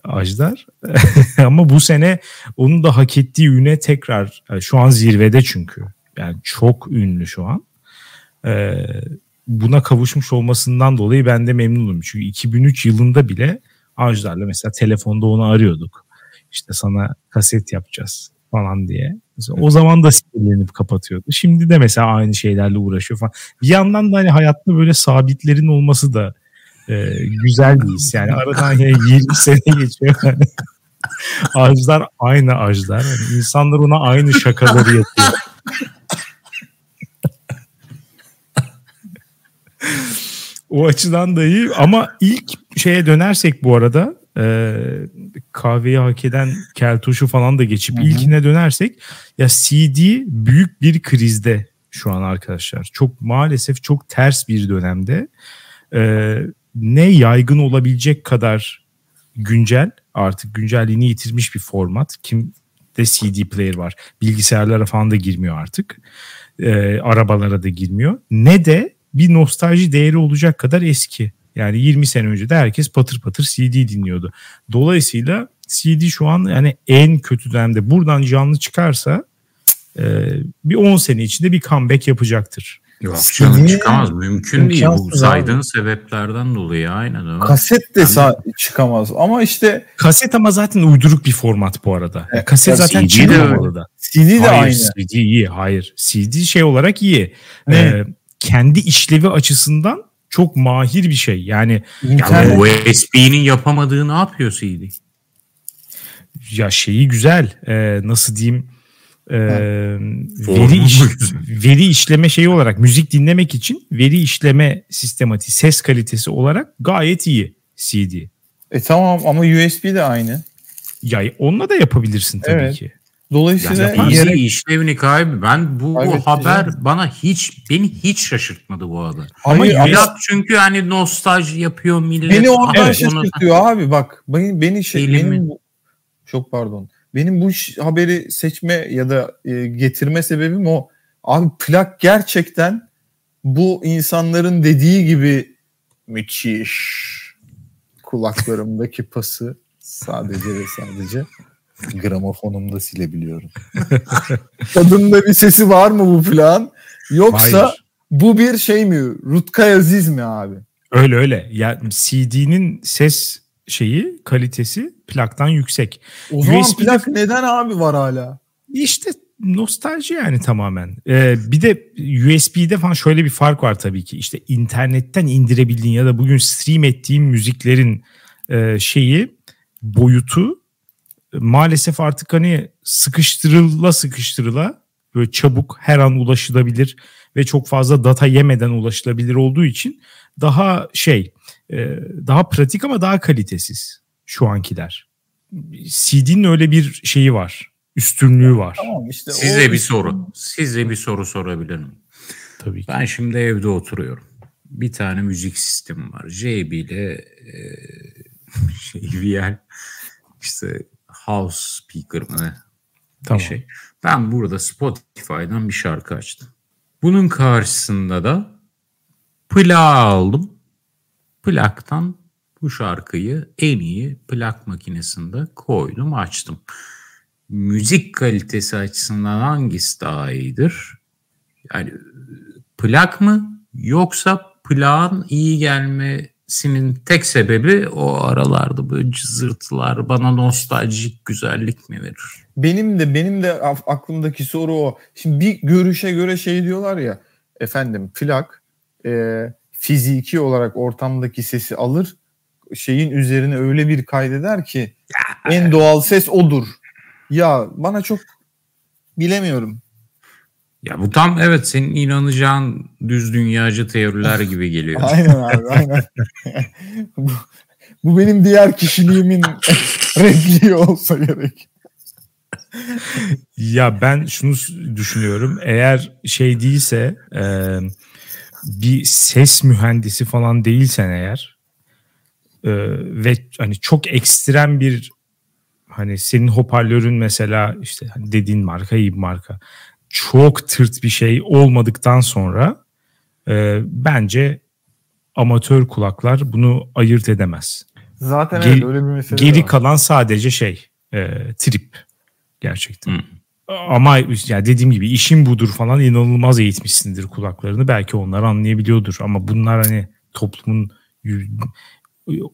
Ajdar. [laughs] Ama bu sene onun da hak ettiği üne tekrar e, şu an zirvede çünkü. Yani çok ünlü şu an. Ee, buna kavuşmuş olmasından dolayı ben de memnunum. Çünkü 2003 yılında bile Ajdar'la mesela telefonda onu arıyorduk. İşte sana kaset yapacağız falan diye. Mesela o zaman da sinirlenip kapatıyordu. Şimdi de mesela aynı şeylerle uğraşıyor falan. Bir yandan da hani hayatta böyle sabitlerin olması da e, güzel bir his. Yani [laughs] aradan yani 20 sene geçiyor. Ajlar aynı ajlar. Yani insanlar ona aynı şakaları yapıyor. [laughs] o açıdan da iyi ama ilk şeye dönersek bu arada e, kahveyi hak eden keltuşu falan da geçip Hı-hı. ilkine dönersek ya CD büyük bir krizde şu an arkadaşlar. Çok maalesef çok ters bir dönemde. E, ne yaygın olabilecek kadar güncel artık güncelliğini yitirmiş bir format. Kim de CD player var. Bilgisayarlara falan da girmiyor artık. E, arabalara da girmiyor. Ne de bir nostalji değeri olacak kadar eski. Yani 20 sene önce de herkes patır patır CD dinliyordu. Dolayısıyla CD şu an yani en kötü dönemde buradan canlı çıkarsa e, bir 10 sene içinde bir comeback yapacaktır. Yok canım çıkamaz. Mümkün değil. Bu saydığın sebeplerden dolayı aynen öyle. Kaset de yani, çıkamaz ama işte. Kaset ama zaten uyduruk bir format bu arada. Yani kaset zaten CD çıkmamalı da. CD de hayır, aynı. CD iyi. Hayır. CD şey olarak iyi. Ne? Ee, kendi işlevi açısından çok mahir bir şey. Yani İnternet... USB'nin yapamadığı ne yapıyor CD? Ya şeyi güzel. Ee, nasıl diyeyim? e, veri iş, [laughs] veri işleme şeyi olarak müzik dinlemek için veri işleme sistematiği ses kalitesi olarak gayet iyi CD. E tamam ama USB de aynı. Ya onunla da yapabilirsin tabii evet. ki. Dolayısıyla yani yere... işlevini kaybı. Ben bu, bu haber bana hiç beni hiç şaşırtmadı bu haber. Hayır, ama millet çünkü hani nostalji yapıyor millet. Beni ondan evet, şaşırtıyor onu... abi bak. Beni, beni şey benim çok pardon. Benim bu haberi seçme ya da e, getirme sebebim o. Abi plak gerçekten bu insanların dediği gibi müthiş kulaklarımdaki pası sadece ve sadece [laughs] gramofonumda silebiliyorum. [laughs] Tadında bir sesi var mı bu plan? Yoksa Hayır. bu bir şey mi? Rutkay Aziz mi abi? Öyle öyle. Ya CD'nin ses şeyi kalitesi plaktan yüksek. O zaman USB'de, plak neden abi var hala? İşte nostalji yani tamamen. Ee, bir de USB'de falan şöyle bir fark var tabii ki. İşte internetten indirebildiğin ya da bugün stream ettiğin müziklerin e, şeyi boyutu maalesef artık hani sıkıştırıla sıkıştırıla böyle çabuk her an ulaşılabilir ve çok fazla data yemeden ulaşılabilir olduğu için daha şey e, daha pratik ama daha kalitesiz şu ankiler. CD'nin öyle bir şeyi var. Üstünlüğü var. Tamam işte Size o... bir soru. Size bir soru sorabilirim. Tabii ki. Ben şimdi evde oturuyorum. Bir tane müzik sistemi var. JB ile e, [laughs] şey, VL işte house speaker mı ne? Tamam. Bir şey. Ben burada Spotify'dan bir şarkı açtım. Bunun karşısında da plağı aldım. Plaktan bu şarkıyı en iyi plak makinesinde koydum açtım. Müzik kalitesi açısından hangisi daha iyidir? Yani plak mı yoksa plağın iyi gelmesinin tek sebebi o aralarda böyle cızırtılar bana nostaljik güzellik mi verir? Benim de benim de aklımdaki soru o. Şimdi bir görüşe göre şey diyorlar ya efendim plak e, fiziki olarak ortamdaki sesi alır şeyin üzerine öyle bir kaydeder ki en doğal ses odur. Ya bana çok bilemiyorum. Ya bu tam evet senin inanacağın düz dünyacı teoriler gibi geliyor. [laughs] aynen abi aynen. [laughs] bu, bu benim diğer kişiliğimin [laughs] repliği olsa gerek. ya ben şunu düşünüyorum. Eğer şey değilse e, bir ses mühendisi falan değilsen eğer e, ve hani çok ekstrem bir hani senin hoparlörün mesela işte hani dediğin marka iyi bir marka çok tırt bir şey olmadıktan sonra e, bence amatör kulaklar bunu ayırt edemez. Zaten Geri, evet, öyle bir mesele Geri var. kalan sadece şey e, trip gerçekten. Hmm. Ama ya dediğim gibi işin budur falan inanılmaz eğitmişsindir kulaklarını. Belki onlar anlayabiliyordur ama bunlar hani toplumun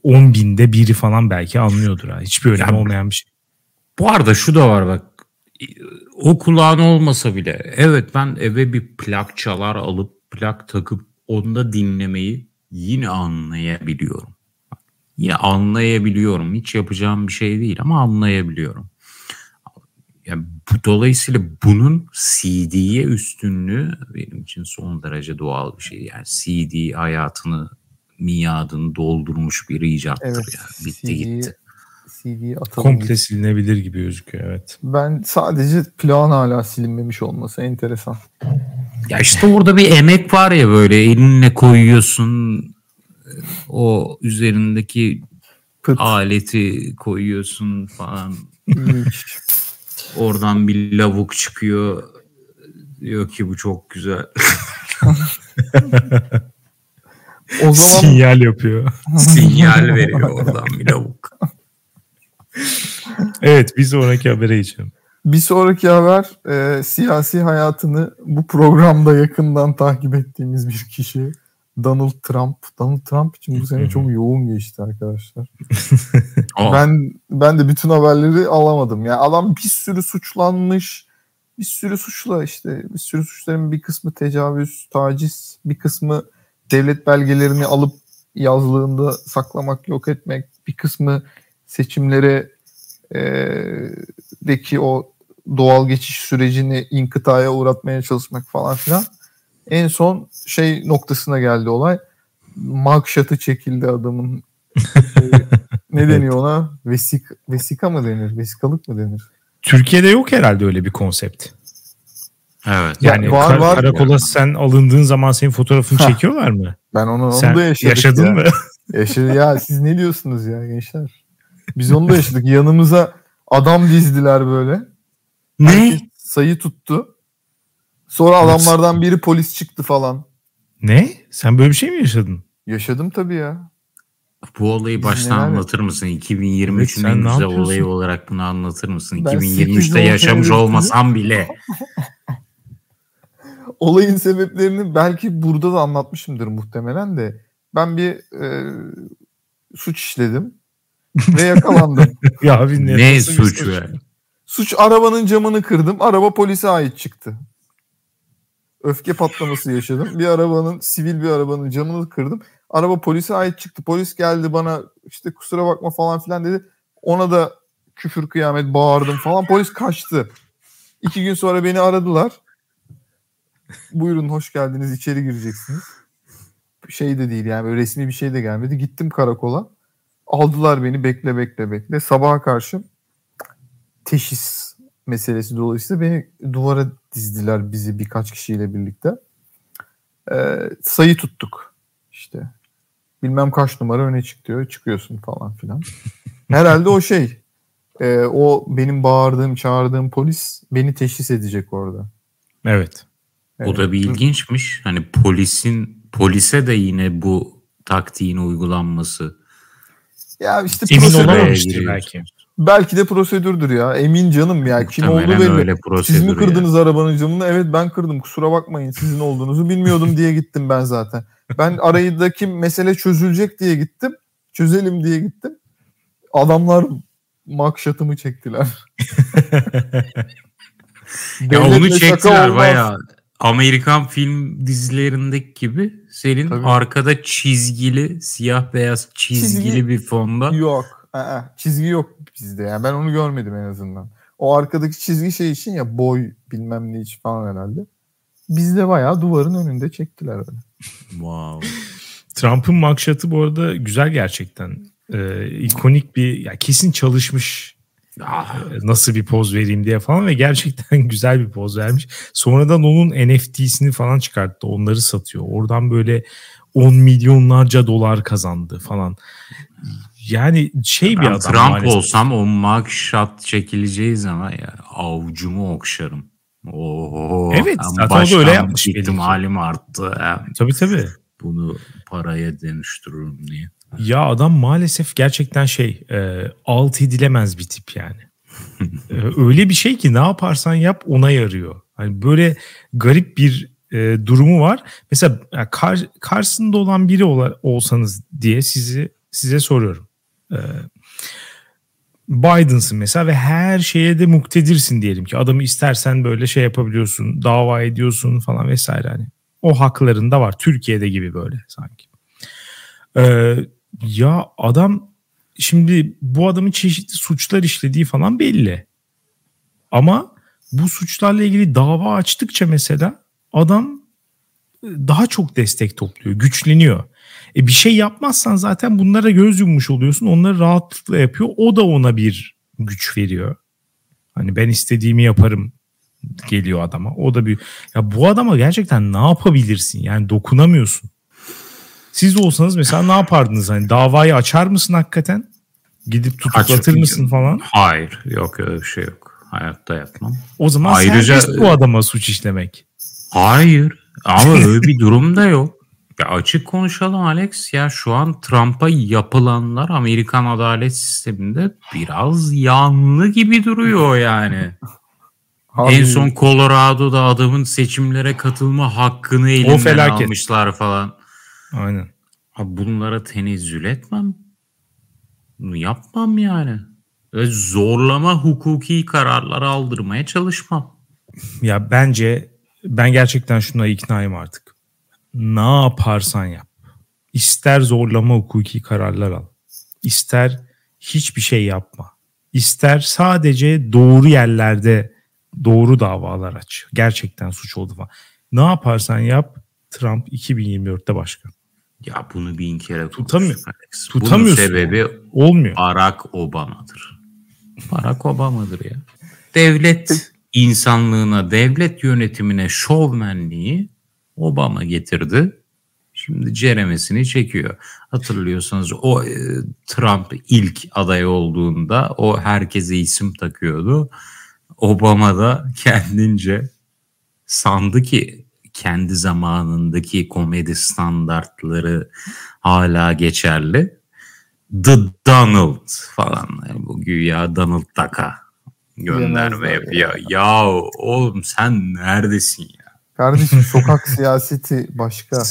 10 binde biri falan belki anlıyordur. Ha. Hiçbir önemi yani, olmayan bir şey. Bu arada şu da var bak. O kulağın olmasa bile evet ben eve bir plak çalar alıp plak takıp onda dinlemeyi yine anlayabiliyorum. Ya anlayabiliyorum. Hiç yapacağım bir şey değil ama anlayabiliyorum. Yani bu, dolayısıyla bunun CD'ye üstünlüğü benim için son derece doğal bir şey. Yani CD hayatını miadını doldurmuş bir icattır Evet, yani. Bitti CD gitti. CD'yi atalım. Komple silinebilir gibi gözüküyor evet. Ben sadece plan hala silinmemiş olması enteresan. Ya işte orada bir emek var ya böyle elinle koyuyorsun o üzerindeki Pıt. aleti koyuyorsun falan. Oradan bir lavuk çıkıyor. Diyor ki bu çok güzel. O zaman Sinyal yapıyor. Sinyal veriyor oradan bir lavuk. Evet bir sonraki habere geçelim. bir sonraki haber e, siyasi hayatını bu programda yakından takip ettiğimiz bir kişi. Donald Trump. Donald Trump için bu sene çok yoğun geçti arkadaşlar. [laughs] Ben ben de bütün haberleri alamadım. Yani adam bir sürü suçlanmış. Bir sürü suçla işte bir sürü suçların bir kısmı tecavüz, taciz, bir kısmı devlet belgelerini alıp yazlığında saklamak, yok etmek, bir kısmı seçimlere e, deki o doğal geçiş sürecini inkıtaya uğratmaya çalışmak falan filan. En son şey noktasına geldi olay. Mugshot'ı çekildi adamın. [laughs] Ne deniyor ona? Vesik, vesika mı denir? Vesikalık mı denir? Türkiye'de yok herhalde öyle bir konsept. evet. Ya Yani var, kar- var. karakola sen alındığın zaman senin fotoğrafını çekiyorlar mı? Ben onu, onu Sen da yaşadık yaşadın ya. mı? Yaşadı ya siz ne diyorsunuz ya gençler? Biz onu da yaşadık. Yanımıza adam dizdiler böyle. Ne? Herkes sayı tuttu. Sonra adamlardan biri polis çıktı falan. Ne? Sen böyle bir şey mi yaşadın? Yaşadım tabii ya. Bu olayı Biz baştan neler- anlatır mısın? Evet, 2023'ün sen en ne güzel olayı olarak bunu anlatır mısın? Ben 2023'te 8-10 yaşamış olmasam [laughs] bile. Olayın sebeplerini belki burada da anlatmışımdır muhtemelen de. Ben bir e, suç işledim ve yakalandım. [laughs] Ya abi ne, ne suç be? Suç arabanın camını kırdım. Araba polise ait çıktı. Öfke patlaması yaşadım. Bir arabanın sivil bir arabanın camını kırdım. Araba polise ait çıktı. Polis geldi bana işte kusura bakma falan filan dedi. Ona da küfür kıyamet bağırdım falan. Polis kaçtı. İki gün sonra beni aradılar. Buyurun hoş geldiniz içeri gireceksiniz. Şey de değil yani böyle resmi bir şey de gelmedi. Gittim karakola. Aldılar beni bekle bekle bekle. Sabaha karşı teşhis meselesi dolayısıyla beni duvara dizdiler bizi birkaç kişiyle birlikte. Ee, sayı tuttuk işte. Bilmem kaç numara öne çık diyor. Çıkıyorsun falan filan. [laughs] Herhalde o şey. e, o benim bağırdığım, çağırdığım polis beni teşhis edecek orada. Evet. O da bir ilginçmiş. Hani polisin polise de yine bu taktiğin uygulanması. Ya işte Emin olamamıştır belki. belki de prosedürdür ya. Emin canım ya. Kim olduğu Muhtemelen belli. öyle Siz prosedür mi ya. kırdınız arabanın camını? Evet ben kırdım. Kusura bakmayın sizin olduğunuzu bilmiyordum diye gittim ben zaten. Ben arayıdaki mesele çözülecek diye gittim. Çözelim diye gittim. Adamlar makşatımı çektiler. [laughs] Ya onu çektiler bayağı. Amerikan film dizilerindeki gibi senin Tabii. arkada çizgili, siyah beyaz çizgili Çizgi- bir fonda. Yok. aa, çizgi yok bizde. Yani ben onu görmedim en azından. O arkadaki çizgi şey için ya boy bilmem ne için falan herhalde. Bizde bayağı duvarın önünde çektiler öyle. Wow. [laughs] Trump'ın mugshot'ı bu arada güzel gerçekten. Ee, ikonik bir ya kesin çalışmış Ah, nasıl bir poz vereyim diye falan ve gerçekten [laughs] güzel bir poz vermiş. Sonradan onun NFT'sini falan çıkarttı. Onları satıyor. Oradan böyle 10 milyonlarca dolar kazandı falan. Yani şey bir ben adam Trump maalesef. olsam o mugshot çekileceği zaman ya avucumu okşarım. Oo, Evet, zaten o da öyle yapmış ihtimalim arttı. Ha, Tabii tabii. Bunu paraya dönüştürürüm diye. Ya adam maalesef gerçekten şey e, alt edilemez bir tip yani. [laughs] E, öyle bir şey ki ne yaparsan yap ona yarıyor. Hani böyle garip bir e, durumu var. Mesela kar, karşısında olan biri ola, olsanız diye sizi size soruyorum. E, Biden'sın mesela ve her şeye de muktedirsin diyelim ki adamı istersen böyle şey yapabiliyorsun, dava ediyorsun falan vesaire hani. O haklarında var. Türkiye'de gibi böyle sanki. Ee, ya adam şimdi bu adamın çeşitli suçlar işlediği falan belli. Ama bu suçlarla ilgili dava açtıkça mesela adam e, daha çok destek topluyor, güçleniyor. E bir şey yapmazsan zaten bunlara göz yummuş oluyorsun. Onları rahatlıkla yapıyor. O da ona bir güç veriyor. Hani ben istediğimi yaparım geliyor adama. O da bir ya bu adama gerçekten ne yapabilirsin? Yani dokunamıyorsun. Siz olsanız mesela ne yapardınız? Hani davayı açar mısın hakikaten? Gidip tutuklatır Aç- mısın falan? Hayır. Yok öyle bir şey yok. Hayatta yapmam. O zaman Ayrıca- serbest bu adama suç işlemek. Hayır. Ama öyle [laughs] bir durum da yok. Ya açık konuşalım Alex. Ya şu an Trump'a yapılanlar Amerikan adalet sisteminde biraz yanlı gibi duruyor yani. Abi, En son Colorado'da adamın seçimlere katılma hakkını elinden almışlar falan. Aynen. Abi bunlara tenezzül etmem. Bunu yapmam yani. Zorlama hukuki kararlar aldırmaya çalışmam. Ya bence ben gerçekten şuna iknayım artık. Ne yaparsan yap. İster zorlama hukuki kararlar al. İster hiçbir şey yapma. İster sadece doğru yerlerde doğru davalar aç. Gerçekten suç oldu falan. Ne yaparsan yap Trump 2024'te başkan. Ya bunu bin kere Tutamıyor- Alex. tutamıyorsun. Bunun sebebi Olmuyor. Barack Obama'dır. Barack Obama'dır ya. Devlet insanlığına, devlet yönetimine şovmenliği Obama getirdi. Şimdi ceremesini çekiyor. Hatırlıyorsanız o e, Trump ilk aday olduğunda o herkese isim takıyordu. Obama da kendince sandı ki kendi zamanındaki komedi standartları hala geçerli. The Donald falan. Yani bu güya Donald Duck'a gönderme yapıyor. Ya. oğlum sen neredesin ya? Kardeşim sokak [laughs] siyaseti başka.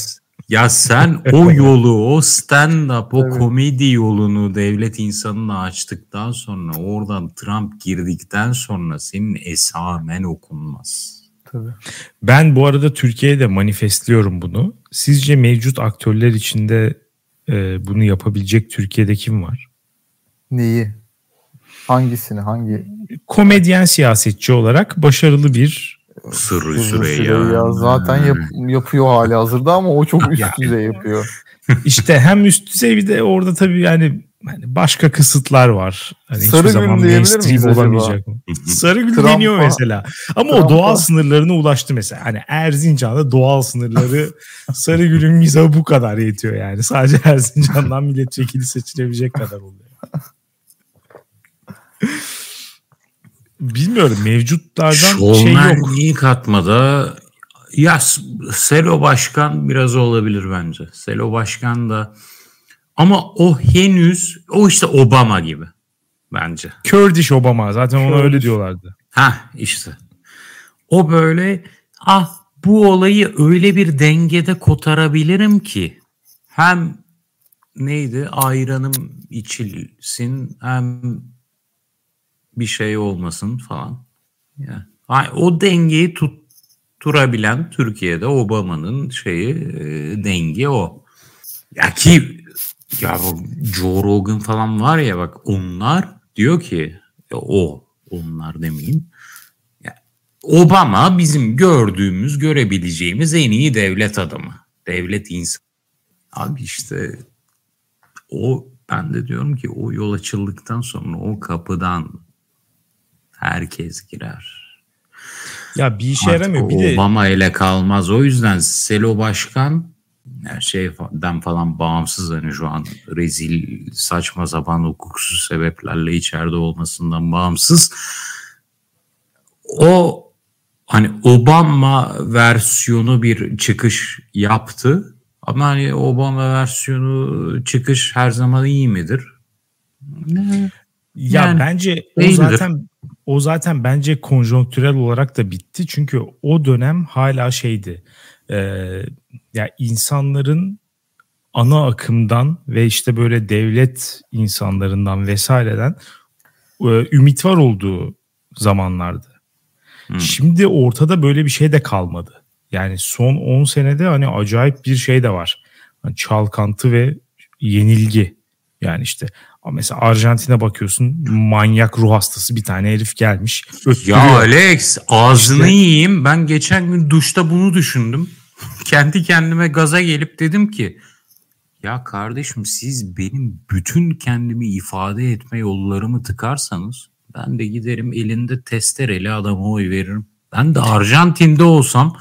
Ya sen o [laughs] yolu, o stand-up, o Evet. komedi yolunu devlet insanına açtıktan sonra oradan Trump girdikten sonra senin esamen okunmaz. Tabii. Ben bu arada Türkiye'de manifestliyorum bunu. Sizce mevcut aktörler içinde e, bunu yapabilecek Türkiye'de kim var? Neyi? Hangisini? Hangi? Komedyen siyasetçi olarak başarılı bir Sırrı Süreyya. Süreyya zaten yap- yapıyor hali hazırda ama o çok [laughs] üst düzey yapıyor. işte hem üst düzey bir de orada tabii yani hani başka kısıtlar var. Hani hiçbir Sarı zaman Gül diyebilir mainstream olamayacak mı? Sarı Gül Trump'a- deniyor mesela. Ama o Trump'a- doğal sınırlarına ulaştı mesela. Hani Erzincan'da doğal sınırları [laughs] Sarı Gül'ün mizahı bu kadar yetiyor yani. Sadece Erzincan'dan milletvekili seçilebilecek kadar oluyor. Bilmiyorum mevcutlardan şey yok. Şovmenliği katmada ya Selo Başkan biraz olabilir bence. Selo Başkan da ama o henüz o işte Obama gibi bence. Kurdish Obama zaten ona Kurdish. öyle diyorlardı. Ha işte. O böyle ah bu olayı öyle bir dengede kotarabilirim ki hem neydi ayranım içilsin hem bir şey olmasın falan. Ya, ay- o dengeyi tutturabilen Türkiye'de Obama'nın şeyi e, dengi o. Ya ki ya Joe Rogan falan var ya bak onlar diyor ki o onlar demeyeyim. Ya, Obama bizim gördüğümüz görebileceğimiz en iyi devlet adamı. Devlet insan. Abi işte o ben de diyorum ki o yol açıldıktan sonra o kapıdan herkes girer. Ya bir işe yaramıyor. Bir de Obama ile kalmaz. O yüzden Selo Başkan her şeyden falan bağımsız hani şu an rezil saçma sapan hukuksuz sebeplerle içeride olmasından bağımsız. O hani Obama versiyonu bir çıkış yaptı. Ama hani Obama versiyonu çıkış her zaman iyi midir? Ne? Ya Yani bence o değildir. zaten o zaten bence konjonktürel olarak da bitti. Çünkü o dönem hala şeydi. E, ya insanların ana akımdan ve işte böyle devlet insanlarından vesaireden e, ümit var olduğu zamanlardı. Hmm. Şimdi ortada böyle bir şey de kalmadı. Yani son 10 senede hani acayip bir şey de var. Hani çalkantı ve yenilgi. Yani işte mesela Arjantin'e bakıyorsun manyak ruh hastası bir tane herif gelmiş. Ya Alex ağzını işte, yiyeyim. Ben geçen gün duşta bunu düşündüm. Kendi kendime gaza gelip dedim ki ya kardeşim siz benim bütün kendimi ifade etme yollarımı tıkarsanız ben de giderim elinde testereli adama oy veririm. Ben de Arjantin'de olsam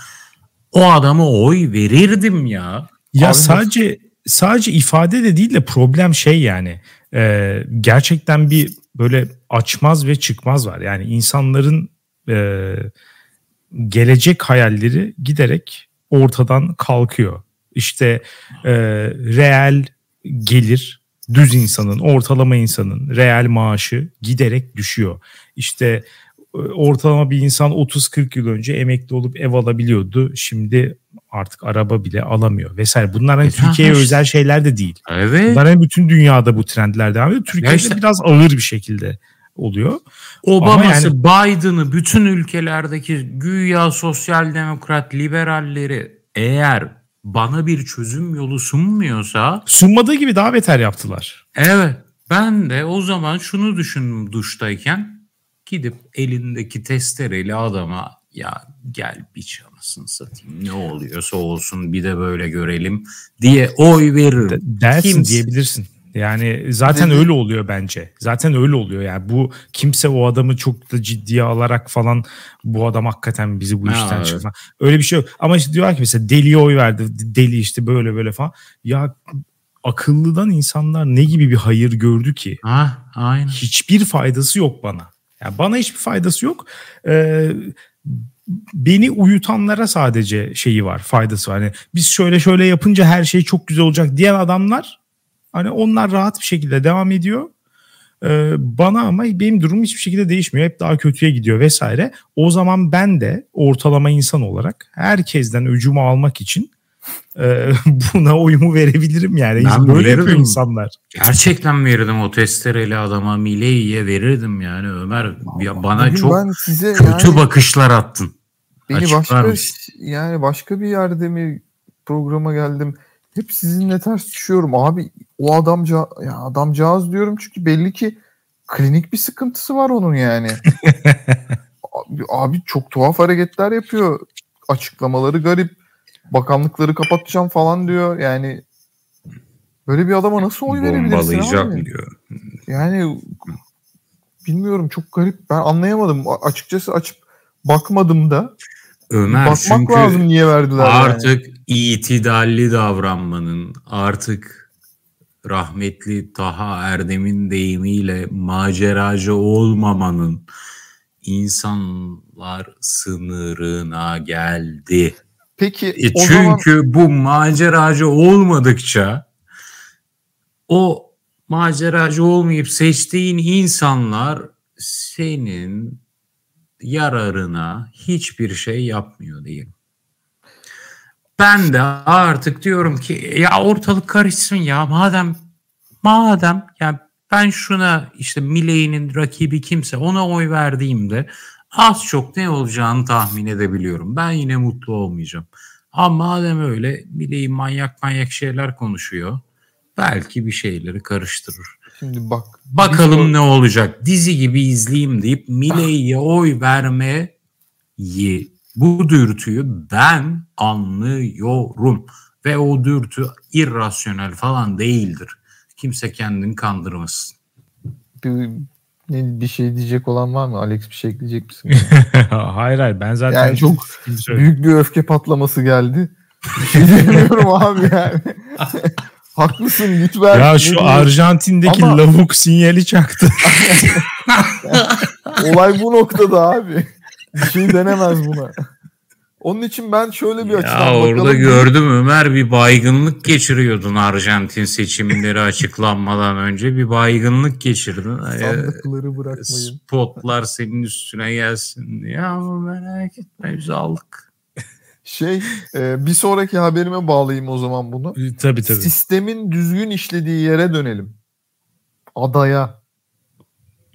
o adama oy verirdim ya. Ya Abi sadece nasıl? sadece ifade de değil de problem şey yani e, gerçekten bir böyle açmaz ve çıkmaz var. Yani insanların e, gelecek hayalleri giderek ortadan kalkıyor. İşte e, reel gelir düz insanın, ortalama insanın reel maaşı giderek düşüyor. İşte e, ortalama bir insan 30-40 yıl önce emekli olup ev alabiliyordu. Şimdi artık araba bile alamıyor vesaire. Bunlar hani e, Türkiye'ye özel şeyler de değil. Evet. Bunlar hani bütün dünyada bu trendler devam ediyor. Türkiye'de işte, biraz ağır bir şekilde oluyor. Obama'sı yani, Biden'ı bütün ülkelerdeki güya sosyal demokrat liberalleri eğer bana bir çözüm yolu sunmuyorsa sunmadığı gibi daha beter yaptılar. Evet. Ben de o zaman şunu düşündüm duştayken gidip elindeki testereyle adama ya gel bir çalasın satayım ne oluyorsa olsun bir de böyle görelim diye oy verir. Dersin Kimse... diyebilirsin. Yani zaten Dedi. öyle oluyor bence. Zaten öyle oluyor yani. Bu kimse o adamı çok da ciddiye alarak falan bu adam hakikaten bizi bu işten ha, çıkma. Evet. Öyle bir şey yok. Ama işte diyorlar ki mesela deliye oy verdi. Deli işte böyle böyle falan. Ya akıllıdan insanlar ne gibi bir hayır gördü ki? Ha, aynen. Hiçbir faydası yok bana. Yani bana hiçbir faydası yok. Ee, beni uyutanlara sadece şeyi var, faydası var. Hani biz şöyle şöyle yapınca her şey çok güzel olacak diyen adamlar hani onlar rahat bir şekilde devam ediyor. Ee, bana ama benim durumum hiçbir şekilde değişmiyor. Hep daha kötüye gidiyor vesaire. O zaman ben de ortalama insan olarak herkesten öcümü almak için e, [laughs] buna oyumu verebilirim yani. Ben Böyle verirdim. yapıyor insanlar. Gerçekten verirdim o testereli adama Miley'e verirdim yani Ömer. Ya bana Bugün çok ben size kötü yani, bakışlar attın. Beni Açıklar başka mısın? yani başka bir yerde mi programa geldim. Hep sizinle ters düşüyorum. Abi o adamca ya adamcağız diyorum çünkü belli ki klinik bir sıkıntısı var onun yani. [laughs] abi, abi çok tuhaf hareketler yapıyor. Açıklamaları garip bakanlıkları kapatacağım falan diyor. Yani böyle bir adama nasıl oy verebilirsin abi? diyor. Yani bilmiyorum çok garip. Ben anlayamadım. Açıkçası açıp bakmadım da. Ömer Bakmak çünkü lazım niye verdiler artık yani. itidalli davranmanın artık rahmetli Taha Erdem'in deyimiyle maceracı olmamanın insanlar sınırına geldi. Peki e çünkü zaman... bu maceracı olmadıkça o maceracı olmayıp seçtiğin insanlar senin yararına hiçbir şey yapmıyor diyelim. Ben de artık diyorum ki ya ortalık karışsın ya madem madem ya ben şuna işte Miley'nin rakibi kimse ona oy verdiğimde az çok ne olacağını tahmin edebiliyorum. Ben yine mutlu olmayacağım. Ama madem öyle Milei manyak manyak şeyler konuşuyor. Belki bir şeyleri karıştırır. Şimdi bak. Bakalım ne olacak. Dizi gibi izleyeyim deyip Miley'e oy vermeyi bu dürtüyü ben anlıyorum. Ve o dürtü irrasyonel falan değildir. Kimse kendini kandırmasın. Bir, ne, bir şey diyecek olan var mı? Alex bir şey ekleyecek misin? [laughs] hayır hayır ben zaten yani çok büyük bir öfke patlaması geldi. Bir şey demiyorum abi yani. [laughs] Haklısın lütfen. Ya şu Arjantin'deki Ama... lavuk sinyali çaktı. [laughs] Olay bu noktada abi. Bir şey denemez buna. Onun için ben şöyle bir açıdan ya bakalım. Orada gördüm Ömer bir baygınlık geçiriyordun Arjantin seçimleri açıklanmadan önce bir baygınlık geçirdin. Sandıkları bırakmayın. Spotlar senin üstüne gelsin. Ya merak etme biz aldık. Şey e, bir sonraki haberime bağlayayım o zaman bunu. Tabii tabii. Sistemin düzgün işlediği yere dönelim. Adaya.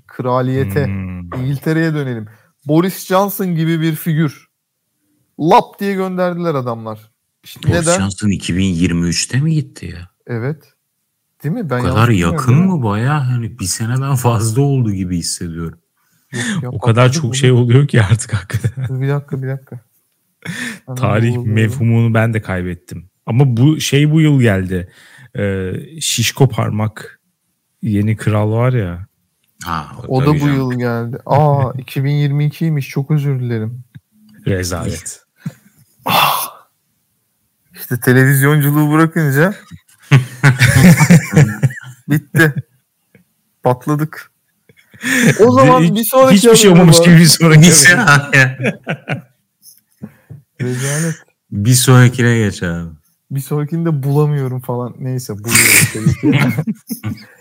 Kraliyete. Hmm. İngiltere'ye dönelim. Boris Johnson gibi bir figür lap diye gönderdiler adamlar. İşte Boris neden? Johnson 2023'te mi gitti ya? Evet. Değil mi? Ben o kadar yakın mı baya hani bir seneden fazla oldu gibi hissediyorum. Yok, ya, o kadar çok şey oluyor ki artık hakikaten. Bir dakika bir dakika. Tarih mefhumunu ben de kaybettim. Ama bu şey bu yıl geldi. Ee, şişko parmak yeni kral var ya. Ha, o, o da bu canım. yıl geldi. Aa [laughs] 2022'ymiş çok özür dilerim. Rezalet. [laughs] İşte televizyonculuğu bırakınca [laughs] bitti. Patladık. O zaman hiç, bir sonraki hiçbir şey olmamış gibi bir sonraki. Rezalet. Bir sonrakine geç abi. Bir sonrakinde bulamıyorum falan. Neyse buluyorum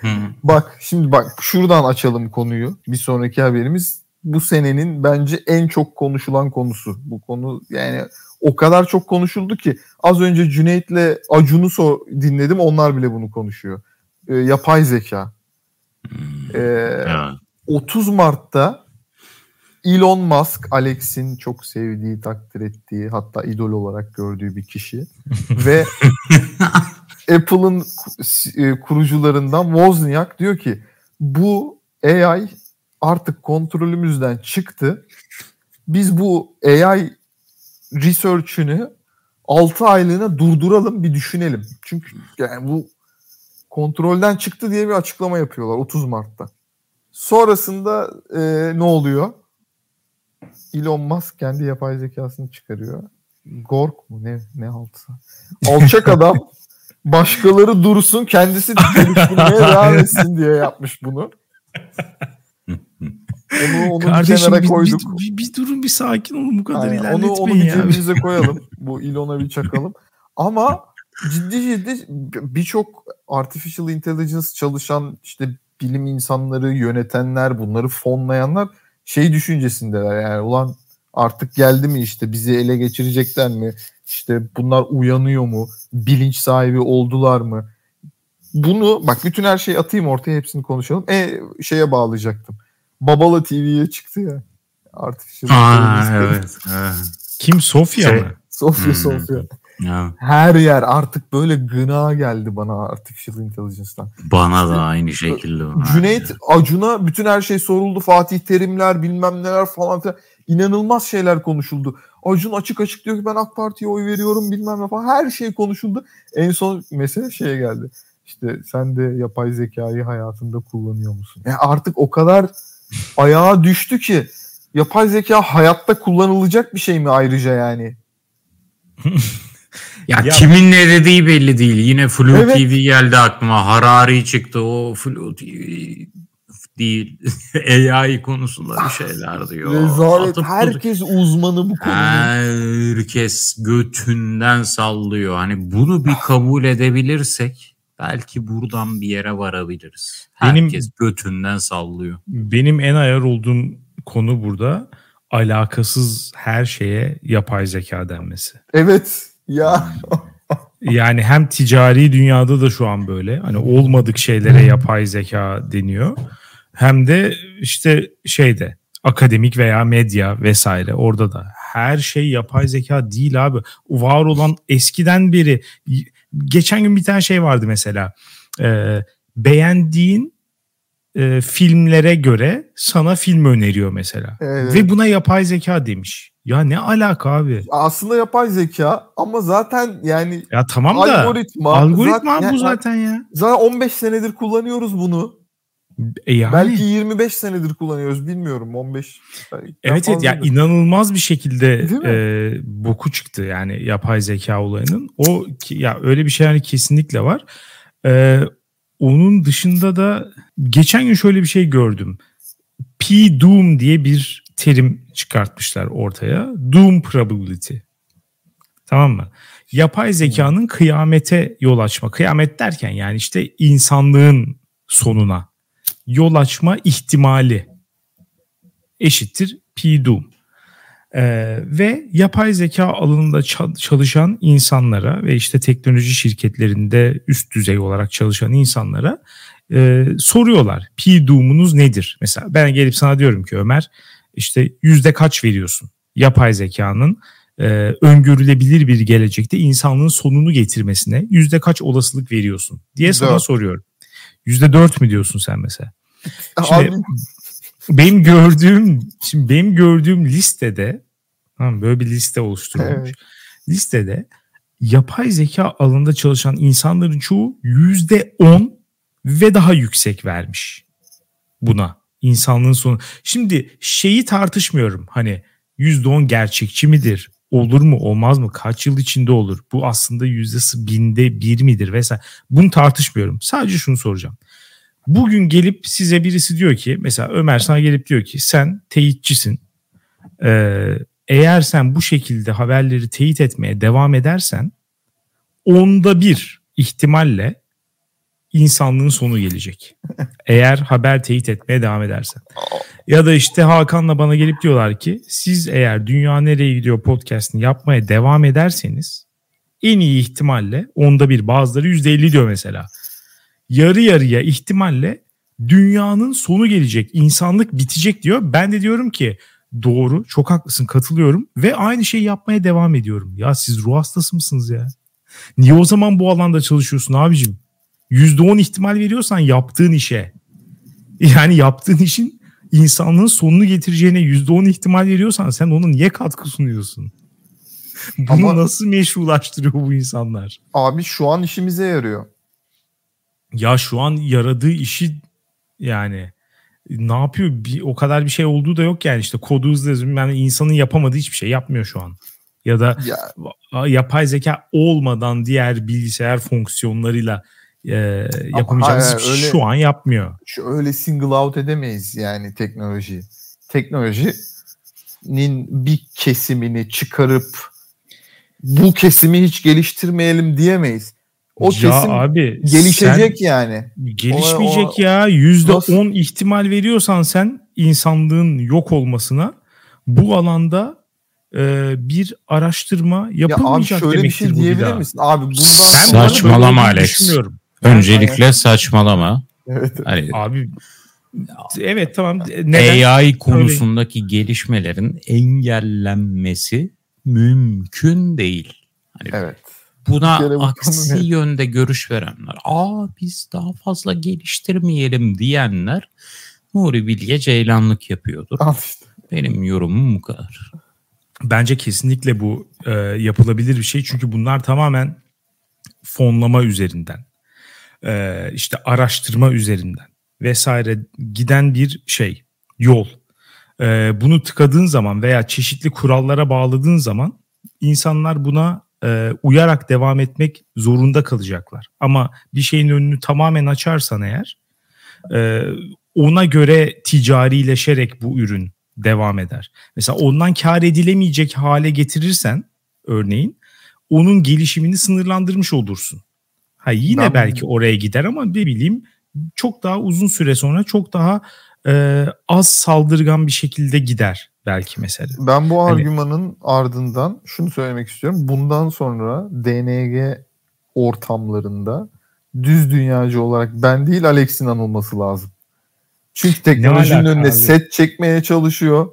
[laughs] bak şimdi bak şuradan açalım konuyu. Bir sonraki haberimiz bu senenin bence en çok konuşulan konusu. Bu konu yani o kadar çok konuşuldu ki az önce Cüneyt'le Acun'u so dinledim onlar bile bunu konuşuyor. Ee, yapay zeka. Ee, 30 Mart'ta Elon Musk, Alex'in çok sevdiği, takdir ettiği, hatta idol olarak gördüğü bir kişi [laughs] ve Apple'ın e, kurucularından Wozniak diyor ki bu AI artık kontrolümüzden çıktı. Biz bu AI research'ünü 6 aylığına durduralım bir düşünelim. Çünkü yani bu kontrolden çıktı diye bir açıklama yapıyorlar 30 Mart'ta. Sonrasında e, ne oluyor? Elon Musk kendi yapay zekasını çıkarıyor. Gork mu ne ne altı? [laughs] Alçak adam başkaları dursun kendisi geliştirmeye [laughs] devam etsin diye yapmış bunu. [laughs] Onu onun Kardeşim, kenara koyduk. Bir, bir, bir durun bir sakin olun bu kadar Aynen, ilerletmeyin onu, onu bir cebimize koyalım. Bu Elon'a bir çakalım. Ama ciddi ciddi birçok artificial intelligence çalışan işte bilim insanları, yönetenler, bunları fonlayanlar şey düşüncesindeler yani ulan artık geldi mi işte bizi ele geçirecekler mi? İşte bunlar uyanıyor mu? Bilinç sahibi oldular mı? Bunu bak bütün her şeyi atayım ortaya hepsini konuşalım. E şeye bağlayacaktım. Babala TV'ye çıktı ya. Artificial Aa, evet, evet. Kim Sofya şey, mı? Sofya hmm. Sofya. Ya. Her yer artık böyle gına geldi bana Artificial Intelligence'dan. Bana da aynı şekilde. Cüneyt Acun'a bütün her şey soruldu. Fatih Terimler bilmem neler falan filan. İnanılmaz şeyler konuşuldu. Acun açık açık diyor ki ben AK Parti'ye oy veriyorum bilmem ne falan. Her şey konuşuldu. En son mesele şeye geldi. İşte sen de yapay zekayı hayatında kullanıyor musun? Yani artık o kadar ayağa düştü ki yapay zeka hayatta kullanılacak bir şey mi ayrıca yani? [laughs] Ya, ya kimin ne dediği belli değil. Yine Flu evet. TV geldi aklıma. Harari çıktı. O Flu TV değil. [laughs] AI konusunda bir şeyler diyor. Rezalet. Atıp herkes uzmanı bu konuda. Herkes götünden sallıyor. Hani bunu bir kabul edebilirsek belki buradan bir yere varabiliriz. Herkes benim, götünden sallıyor. Benim en ayar olduğum konu burada alakasız her şeye yapay zeka denmesi. Evet. Ya. yani hem ticari dünyada da şu an böyle. Hani olmadık şeylere yapay zeka deniyor. Hem de işte şeyde akademik veya medya vesaire orada da her şey yapay zeka değil abi. Var olan eskiden beri geçen gün bir tane şey vardı mesela. Ee, beğendiğin e, filmlere göre sana film öneriyor mesela. Evet. Ve buna yapay zeka demiş. Ya ne alaka abi? Aslında yapay zeka ama zaten yani ya tamam da algoritma algoritma zaten, bu zaten ya. Zaten 15 senedir kullanıyoruz bunu. E yani. Belki 25 senedir kullanıyoruz bilmiyorum 15. Evet evet ya inanılmaz bir şekilde e, boku çıktı yani yapay zeka olayının. O ya öyle bir şey yani kesinlikle var. E, onun dışında da geçen gün şöyle bir şey gördüm. P-Doom diye bir terim çıkartmışlar ortaya. Doom probability. Tamam mı? Yapay zekanın kıyamete yol açma. Kıyamet derken yani işte insanlığın sonuna yol açma ihtimali eşittir P-Doom. Ee, ve yapay zeka alanında çalışan insanlara ve işte teknoloji şirketlerinde üst düzey olarak çalışan insanlara e, soruyorlar. P-Doom'unuz nedir? Mesela ben gelip sana diyorum ki Ömer işte yüzde kaç veriyorsun? Yapay zekanın e, öngörülebilir bir gelecekte insanlığın sonunu getirmesine yüzde kaç olasılık veriyorsun diye sana Dört. soruyorum. Yüzde dört mü diyorsun sen mesela? [laughs] Şimdi, Abi benim gördüğüm şimdi benim gördüğüm listede tamam, böyle bir liste oluşturulmuş. Evet. Listede yapay zeka alanında çalışan insanların çoğu yüzde on ve daha yüksek vermiş buna insanlığın sonu. Şimdi şeyi tartışmıyorum hani yüzde on gerçekçi midir? Olur mu olmaz mı? Kaç yıl içinde olur? Bu aslında yüzdesi binde bir midir vesaire. Bunu tartışmıyorum. Sadece şunu soracağım. Bugün gelip size birisi diyor ki mesela Ömer sana gelip diyor ki sen teyitçisin. Ee, eğer sen bu şekilde haberleri teyit etmeye devam edersen onda bir ihtimalle insanlığın sonu gelecek. Eğer haber teyit etmeye devam edersen. Ya da işte Hakan'la bana gelip diyorlar ki siz eğer Dünya Nereye Gidiyor podcastini yapmaya devam ederseniz en iyi ihtimalle onda bir bazıları yüzde elli diyor mesela. Yarı yarıya ihtimalle dünyanın sonu gelecek, insanlık bitecek diyor. Ben de diyorum ki doğru, çok haklısın, katılıyorum ve aynı şeyi yapmaya devam ediyorum. Ya siz ruh hastası mısınız ya? Niye o zaman bu alanda çalışıyorsun abicim? %10 ihtimal veriyorsan yaptığın işe yani yaptığın işin insanlığın sonunu getireceğine %10 ihtimal veriyorsan sen ona niye katkı sunuyorsun? Bunu Ama- nasıl meşrulaştırıyor bu insanlar? abi şu an işimize yarıyor. Ya şu an yaradığı işi yani ne yapıyor? Bir, o kadar bir şey olduğu da yok yani işte kodu hızlı. Yani insanın yapamadığı hiçbir şey yapmıyor şu an. Ya da Ya yapay zeka olmadan diğer bilgisayar fonksiyonlarıyla e, yapamayacağımız hayır, şey öyle- şu an yapmıyor. şu öyle single out edemeyiz yani teknoloji. Teknolojinin bir kesimini çıkarıp bu kesimi hiç geliştirmeyelim diyemeyiz. O ya kesim abi gelişecek yani. gelişmeyecek O- o- ya yüzde on ihtimal veriyorsan sen insanlığın yok olmasına bu alanda e, bir araştırma Ya abi yapılmayacak şöyle bir demektir şey bu bir diyebilir daha. misin? Abi bundan Saçmalama Alex. düşünmüyorum. Öncelikle saçmalama. Evet. Hani Abi evet tamam neden? AI konusundaki gelişmelerin engellenmesi mümkün değil. Hani Evet. buna bu aksi yönde görüş verenler, aa biz daha fazla geliştirmeyelim diyenler Nuri Bilge Ceylanlık yapıyordur. Al işte. Benim yorumum bu kadar. Bence kesinlikle bu e, yapılabilir bir şey. Çünkü bunlar tamamen fonlama üzerinden, e, işte araştırma üzerinden vesaire giden bir şey, yol. E, bunu tıkadığın zaman veya çeşitli kurallara bağladığın zaman insanlar buna e, uyarak devam etmek zorunda kalacaklar. Ama bir şeyin önünü tamamen açarsan eğer ona göre ticarileşerek bu ürün devam eder. Mesela ondan kar edilemeyecek hale getirirsen örneğin onun gelişimini sınırlandırmış olursun. Ha yine Ben- belki oraya gider ama ne bileyim çok daha uzun süre sonra çok daha e, az saldırgan bir şekilde gider belki mesela. Ben bu Hani- argümanın ardından şunu söylemek istiyorum. Bundan sonra DNG ortamlarında düz dünyacı olarak ben değil Alex'in anılması lazım. Çünkü teknolojinin önüne abi? set çekmeye çalışıyor.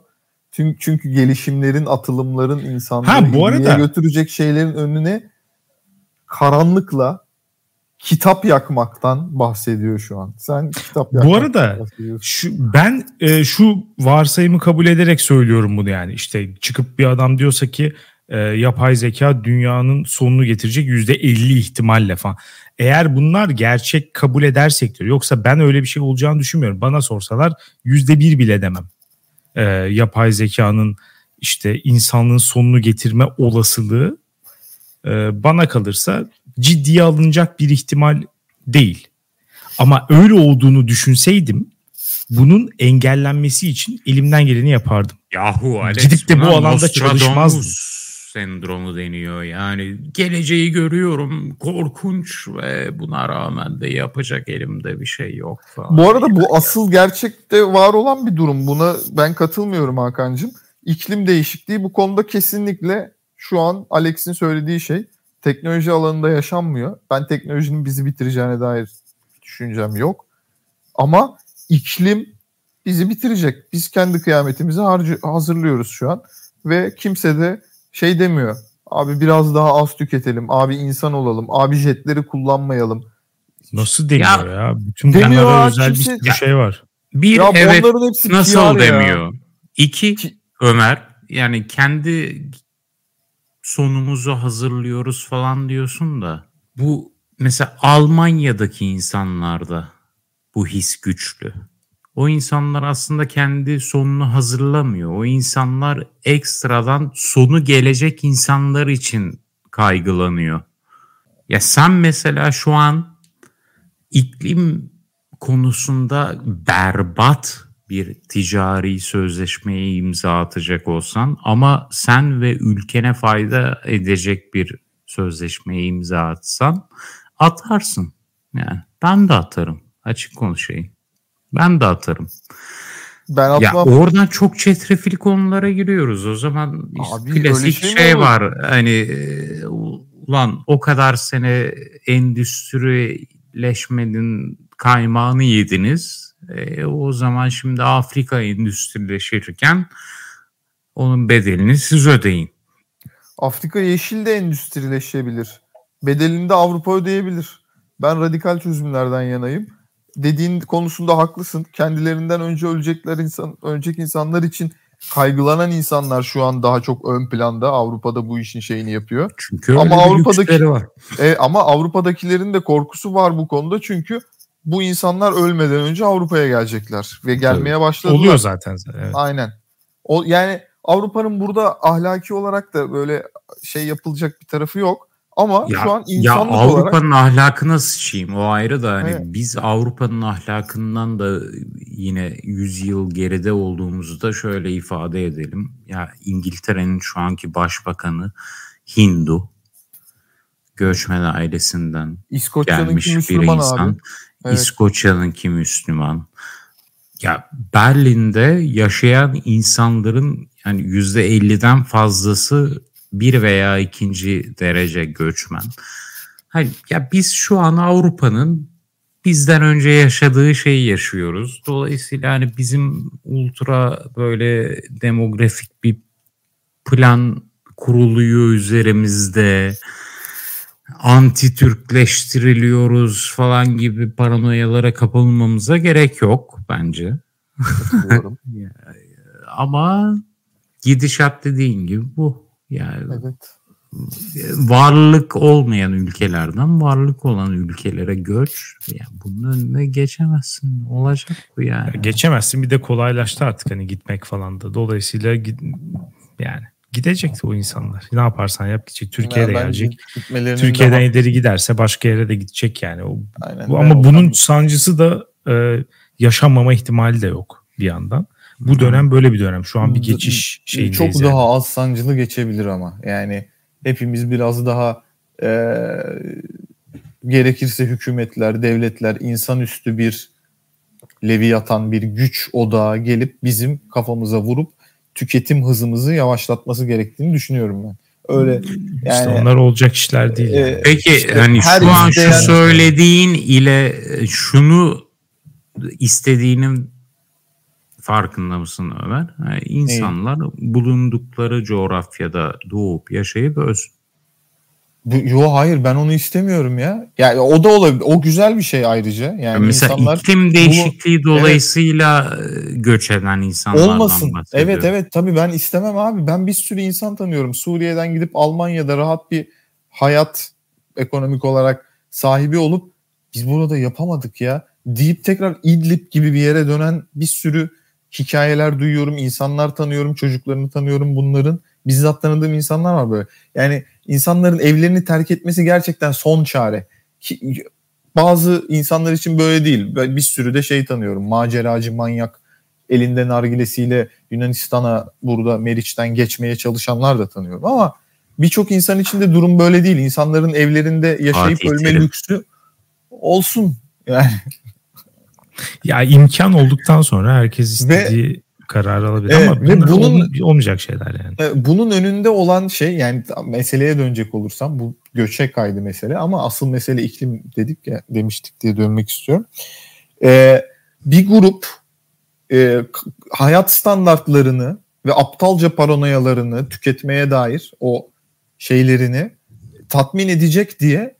Çünkü, çünkü gelişimlerin, atılımların insanları Ha, bu arada- götürecek şeylerin önüne karanlıkla kitap yakmaktan bahsediyor şu an. Sen kitap Bu yakmaktan arada bahsediyorsun. Şu, ben e, şu varsayımı kabul ederek söylüyorum bunu yani. İşte çıkıp bir adam diyorsa ki e, yapay zeka dünyanın sonunu getirecek yüzde 50 ihtimalle falan. Eğer bunlar gerçek kabul edersek diyor. Yoksa ben öyle bir şey olacağını düşünmüyorum. Bana sorsalar yüzde bir bile demem. E, yapay zekanın işte insanlığın sonunu getirme olasılığı e, bana kalırsa ciddiye alınacak bir ihtimal değil. Ama öyle olduğunu düşünseydim bunun engellenmesi için elimden geleni yapardım. Yahu Alex Gidip de bu alanda çalışmazdım. sendromu deniyor. Yani geleceği görüyorum korkunç ve buna rağmen de yapacak elimde bir şey yok falan. Bu arada bu asıl gerçekte var olan bir durum. Buna ben katılmıyorum Hakan'cığım. İklim değişikliği bu konuda kesinlikle şu an Alex'in söylediği şey teknoloji alanında yaşanmıyor. Ben teknolojinin bizi bitireceğine dair düşüncem yok. Ama iklim bizi bitirecek. Biz kendi kıyametimizi harcı, hazırlıyoruz şu an. Ve kimse de şey demiyor. Abi biraz daha az tüketelim. Abi insan olalım. Abi jetleri kullanmayalım. Nasıl demiyor ya? Ya, Bütün demiyor bunlara abi, özel kimse- bir şey var. Bir Ya evet nasıl PR ya. demiyor. İki Ki- Ömer yani kendi sonumuzu hazırlıyoruz falan diyorsun da bu mesela Almanya'daki insanlarda bu his güçlü. O insanlar aslında kendi sonunu hazırlamıyor. O insanlar ekstradan sonu gelecek insanlar için kaygılanıyor. Ya sen mesela şu an iklim konusunda berbat bir ticari sözleşmeye imza atacak olsan ama sen ve ülkene fayda edecek bir sözleşmeye imza atsan atarsın. Yani ben de atarım. Açık konuşayım. Ben de atarım. Ben Ya oradan çok çetrefil konulara giriyoruz. O zaman işte Abi, klasik şey şey, var. Hani e, ulan o kadar sene endüstrileşmenin kaymağını yediniz. E, o zaman şimdi Afrika endüstrileşirken onun bedelini siz ödeyin. Afrika yeşil de endüstrileşebilir. Bedelini de Avrupa ödeyebilir. Ben radikal çözümlerden yanayım. Dediğin konusunda haklısın. Kendilerinden önce ölecekler insan, ölecek insanlar için kaygılanan insanlar şu an daha çok ön planda. Avrupa'da bu işin şeyini yapıyor. Çünkü Ama Avrupa'daki- var. E, ama Avrupa'dakilerin de korkusu var bu konuda. Çünkü bu insanlar ölmeden önce Avrupa'ya gelecekler ve gelmeye başladılar. Oluyor zaten. Evet. Aynen. O yani Avrupa'nın burada ahlaki olarak da böyle şey yapılacak bir tarafı yok. Ama Ya, şu an ya insanlık olarak Avrupa'nın ahlakına sıçayım o ayrı da hani Evet. biz Avrupa'nın ahlakından da yine 100 yıl geride olduğumuzu da şöyle ifade edelim. Ya İngiltere'nin şu anki başbakanı Hindu göçmen ailesinden İskoçya'nınki gelmiş bir insan. abi. Evet. İskoçya'nınki Müslüman. Ya Berlin'de yaşayan insanların yani %50'den fazlası bir veya ikinci derece göçmen. Hani ya biz şu an Avrupa'nın bizden önce yaşadığı şeyi yaşıyoruz. Dolayısıyla hani bizim ultra böyle demografik bir plan kuruluyor üzerimizde. Anti Türkleştiriliyoruz falan gibi paranoyalara kapılmamıza gerek yok bence. [laughs] Ama gidişat dediğin gibi bu. Yani evet. varlık olmayan ülkelerden varlık olan ülkelere göç. Yani bunun önüne geçemezsin. Olacak bu yani. Geçemezsin bir de kolaylaştı artık hani gitmek falan da. Dolayısıyla yani gidecek o insanlar. Ne yaparsan yap gidecek. Türkiye'de Yani gelecek. Türkiye'den daha- ileri giderse başka yere de gidecek yani. O, Aynen, bu, ama bunun sancısı da e, yaşanmama ihtimali de yok bir yandan. Bu dönem böyle bir dönem. Şu an bir geçiş şeyindeyiz. çok yani. daha az sancılı geçebilir ama. Yani hepimiz biraz daha e, gerekirse hükümetler, devletler insanüstü bir leviyatan bir güç odağı gelip bizim kafamıza vurup tüketim hızımızı yavaşlatması gerektiğini düşünüyorum ben. Öyle İşte yani onlar olacak işler değil. e, yani. Peki işte hani her şu an şu söylediğin ile e, şunu istediğinin farkında mısın Ömer? Yani insanlar bulundukları coğrafyada doğup yaşayıp ölsün. Yo hayır ben onu istemiyorum ya. Yani o da olabilir. O güzel bir şey ayrıca. Yani Mesela insanlar iklim değişikliği dolayısıyla e, göç eden insanlardan olmasın. Evet evet tabii ben istemem abi. Ben bir sürü insan tanıyorum. Suriye'den gidip Almanya'da rahat bir hayat ekonomik olarak sahibi olup biz burada yapamadık ya deyip tekrar İdlib gibi bir yere dönen bir sürü hikayeler duyuyorum. insanlar tanıyorum, çocuklarını tanıyorum bunların. Bizzat tanıdığım insanlar var böyle. Yani insanların evlerini terk etmesi gerçekten son çare. Ki- Bazı insanlar için böyle değil. Ben bir sürü de şey tanıyorum. Maceracı, manyak, elinde nargilesiyle Yunanistan'a burada Meriç'ten geçmeye çalışanlar da tanıyorum. Ama birçok insan için de durum böyle değil. İnsanların evlerinde yaşayıp Fatih ölme lüksü olsun. Yani Ya imkan olduktan sonra herkes istediği kararı alabilir Evet, ama ve bunun- olm- olmayacak şeyler yani. Bunun önünde olan şey yani meseleye dönecek olursam bu göçe kaydı mesele ama asıl mesele iklim dedik ya demiştik diye dönmek istiyorum. E, bir grup e, hayat standartlarını ve aptalca paranoyalarını tüketmeye dair o şeylerini tatmin edecek diye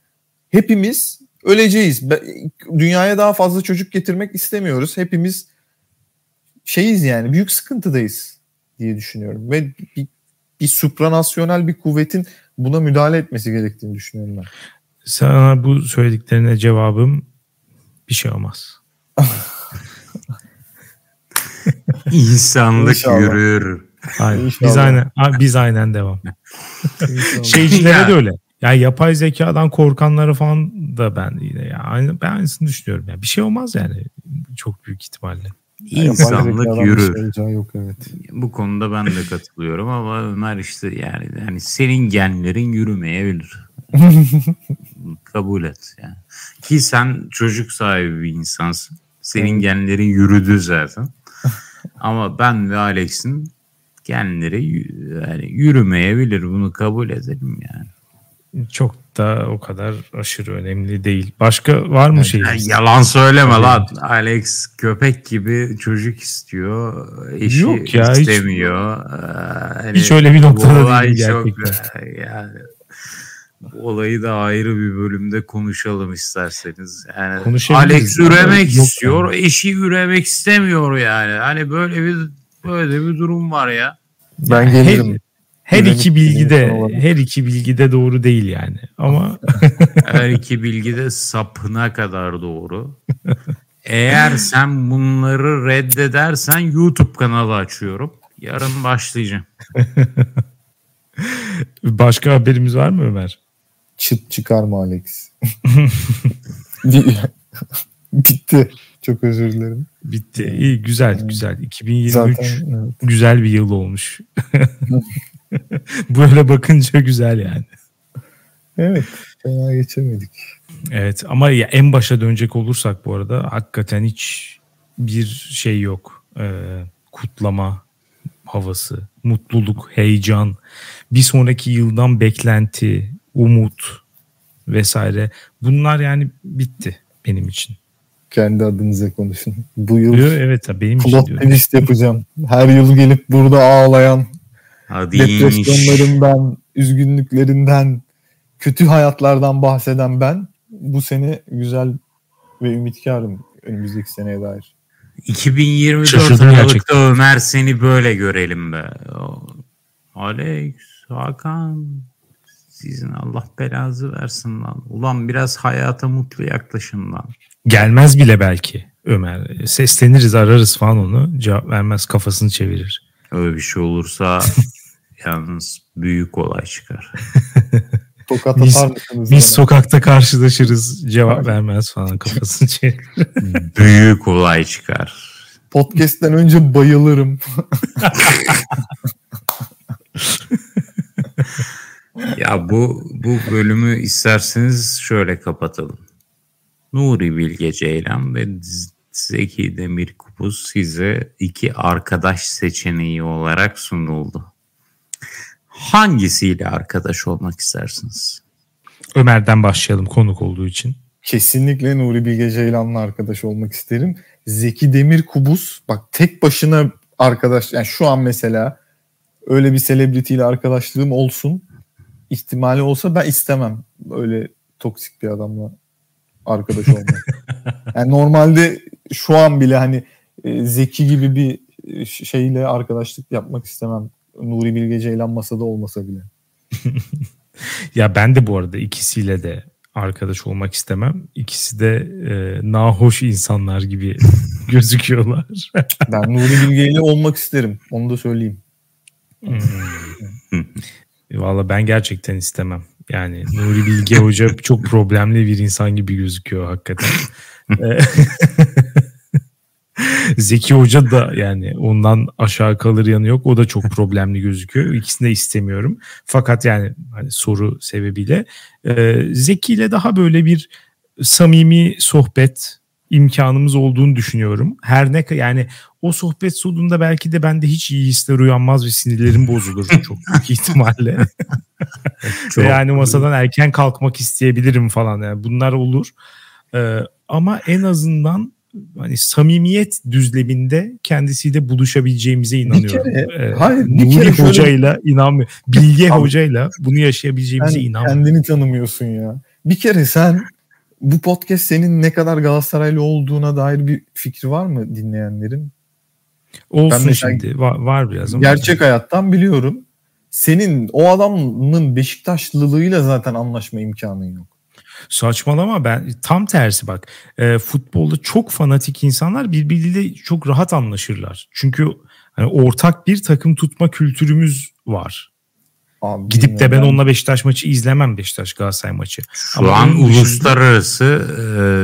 hepimiz öleceğiz. Dünyaya daha fazla çocuk getirmek istemiyoruz. Hepimiz şeyiz yani büyük sıkıntıdayız diye düşünüyorum. Ve bir, bir supranasyonel bir kuvvetin buna müdahale etmesi gerektiğini düşünüyorum ben. Sana bu söylediklerine cevabım bir şey olmaz. [laughs] İnsanlık İnşallah. yürür. Aynen. Biz aynen biz aynen devam. [laughs] Şeycilere de öyle. Yani yapay zekadan korkanları falan da ben yine ya aynı ben aynısını düşünüyorum. Yani bir şey olmaz yani çok büyük ihtimalle. İnsanlık yürür. Şey yok, evet. Bu konuda ben de katılıyorum ama Ömer işte yani yani senin genlerin yürümeyebilir. [laughs] Kabul et yani. Ki sen çocuk sahibi bir insansın. Senin evet. genlerin yürüdü zaten. ama ben ve Alex'in genleri yani yürümeyebilir. Bunu kabul edelim yani çok da o kadar aşırı önemli değil. Başka var mı şey? Yalan söyleme lan. Alex köpek gibi çocuk istiyor. Eşi Yok ya, istemiyor. Hiç, ee, hani hiç öyle bir noktada değil gerçekten. Çok, [laughs] yani olayı da ayrı bir bölümde konuşalım isterseniz. Yani Alex üremek istiyor, yani. eşi üremek istemiyor yani. Hani böyle bir böyle bir durum var ya. Ben gelirim her iki bilgi de her iki bilgi de doğru değil yani. Ama [laughs] her iki bilgi de sapına kadar doğru. Eğer [laughs] sen bunları reddedersen YouTube kanalı açıyorum. Yarın başlayacağım. [laughs] Başka haberimiz var mı Ömer? Çıt çıkarma Alex. Bitti. Çok özür dilerim. Bitti. İyi güzel güzel. 2023 Zaten, evet. güzel bir yıl olmuş. [laughs] Böyle bakınca güzel yani. Evet. Fena geçemedik. Evet ama ya en başa dönecek olursak bu arada hakikaten hiç bir şey yok. Ee, kutlama havası, mutluluk, heyecan, bir sonraki yıldan beklenti, umut vesaire. Bunlar yani bitti benim için. Kendi adınıza konuşun. Bu yıl evet benim plot twist yapacağım. Her yıl gelip burada ağlayan Hadi depresyonlarından, üzgünlüklerinden, kötü hayatlardan bahseden ben bu sene güzel ve ümitkarım önümüzdeki seneye dair. 2024 Şaşırdım Aralık'ta. Ömer seni böyle görelim be. Alex, Hakan sizin Allah belanızı versin lan. Ulan biraz hayata mutlu yaklaşın lan. Gelmez bile belki Ömer. Sesleniriz ararız falan onu. Cevap vermez kafasını çevirir. Öyle bir şey olursa [laughs] Yalnız büyük olay çıkar. [laughs] Tokat biz, biz sokakta karşılaşırız cevap vermez falan kafasını çevirir. [laughs] büyük olay çıkar. Podcast'ten önce bayılırım. [laughs] ya bu bu bölümü isterseniz şöyle kapatalım. Nuri Bilge Ceylan ve Zeki Demir Kupuz size iki arkadaş seçeneği olarak sunuldu hangisiyle arkadaş olmak istersiniz? Ömer'den başlayalım konuk olduğu için. Kesinlikle Nuri Bilge Ceylan'la arkadaş olmak isterim. Zeki Demir Kubus bak tek başına arkadaş yani şu an mesela öyle bir selebritiyle arkadaşlığım olsun ihtimali olsa ben istemem öyle toksik bir adamla arkadaş olmak. [laughs] yani normalde şu an bile hani e, Zeki gibi bir e, şeyle arkadaşlık yapmak istemem. Nuri Bilge Ceylan masada olmasa bile. [laughs] ya ben de bu arada ikisiyle de arkadaş olmak istemem. İkisi de e, nahoş insanlar gibi [laughs] gözüküyorlar. [laughs] ben Nuri Bilge ile olmak isterim. Onu da söyleyeyim. Hmm. Valla ben gerçekten istemem. Yani Nuri Bilge Hoca çok problemli bir insan gibi gözüküyor hakikaten. [laughs] Zeki Hoca da yani ondan aşağı kalır yanı yok. O da çok problemli gözüküyor. İkisini de istemiyorum. Fakat yani hani soru sebebiyle e, Zeki ile daha böyle bir samimi sohbet imkanımız olduğunu düşünüyorum. Her ne yani o sohbet sonunda belki de bende hiç iyi hisler uyanmaz ve sinirlerim bozulur [laughs] çok büyük ihtimalle. [laughs] çok yani masadan erken kalkmak isteyebilirim falan yani bunlar olur. Ee, ama en azından hani samimiyet düzleminde kendisiyle buluşabileceğimize inanıyorum. Bir kere, ee, hayır, bir Nuri kere hocayla şöyle... inanmıyorum. Bilge hocayla bunu yaşayabileceğimize inanmıyorum. Kendini tanımıyorsun ya. Bir kere sen bu podcast senin ne kadar Galatasaraylı olduğuna dair bir fikri var mı dinleyenlerin? Olsun şimdi. Var, var biraz ama. Gerçek hayattan biliyorum. Senin o adamın Beşiktaşlılığıyla zaten anlaşma imkanın yok. Saçmalama ben tam tersi bak. E, futbolda çok fanatik insanlar birbiriyle çok rahat anlaşırlar. Çünkü hani ortak bir takım tutma kültürümüz var. Abi, Gidip de ben onunla Beşiktaş maçı izlemem Beşiktaş Galatasaray maçı. Şu Ama an uluslararası e,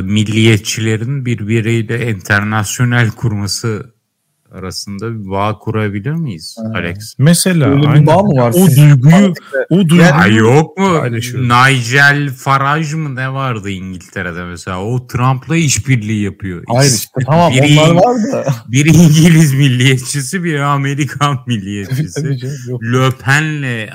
milliyetçilerin birbiriyle internasyonel kurması arasında bir bağ kurabilir miyiz ha. Alex? Mesela Öyle aynen. bir bağ mı var? O duyguyu o duyguyu yani, yok mu? Nigel Farage mı ne vardı İngiltere'de mesela? O Trump'la işbirliği yapıyor. Hayır işte tamam biri, onlar var da. Biri İngiliz milliyetçisi, biri Amerikan [laughs] milliyetçisi. Le Pen'le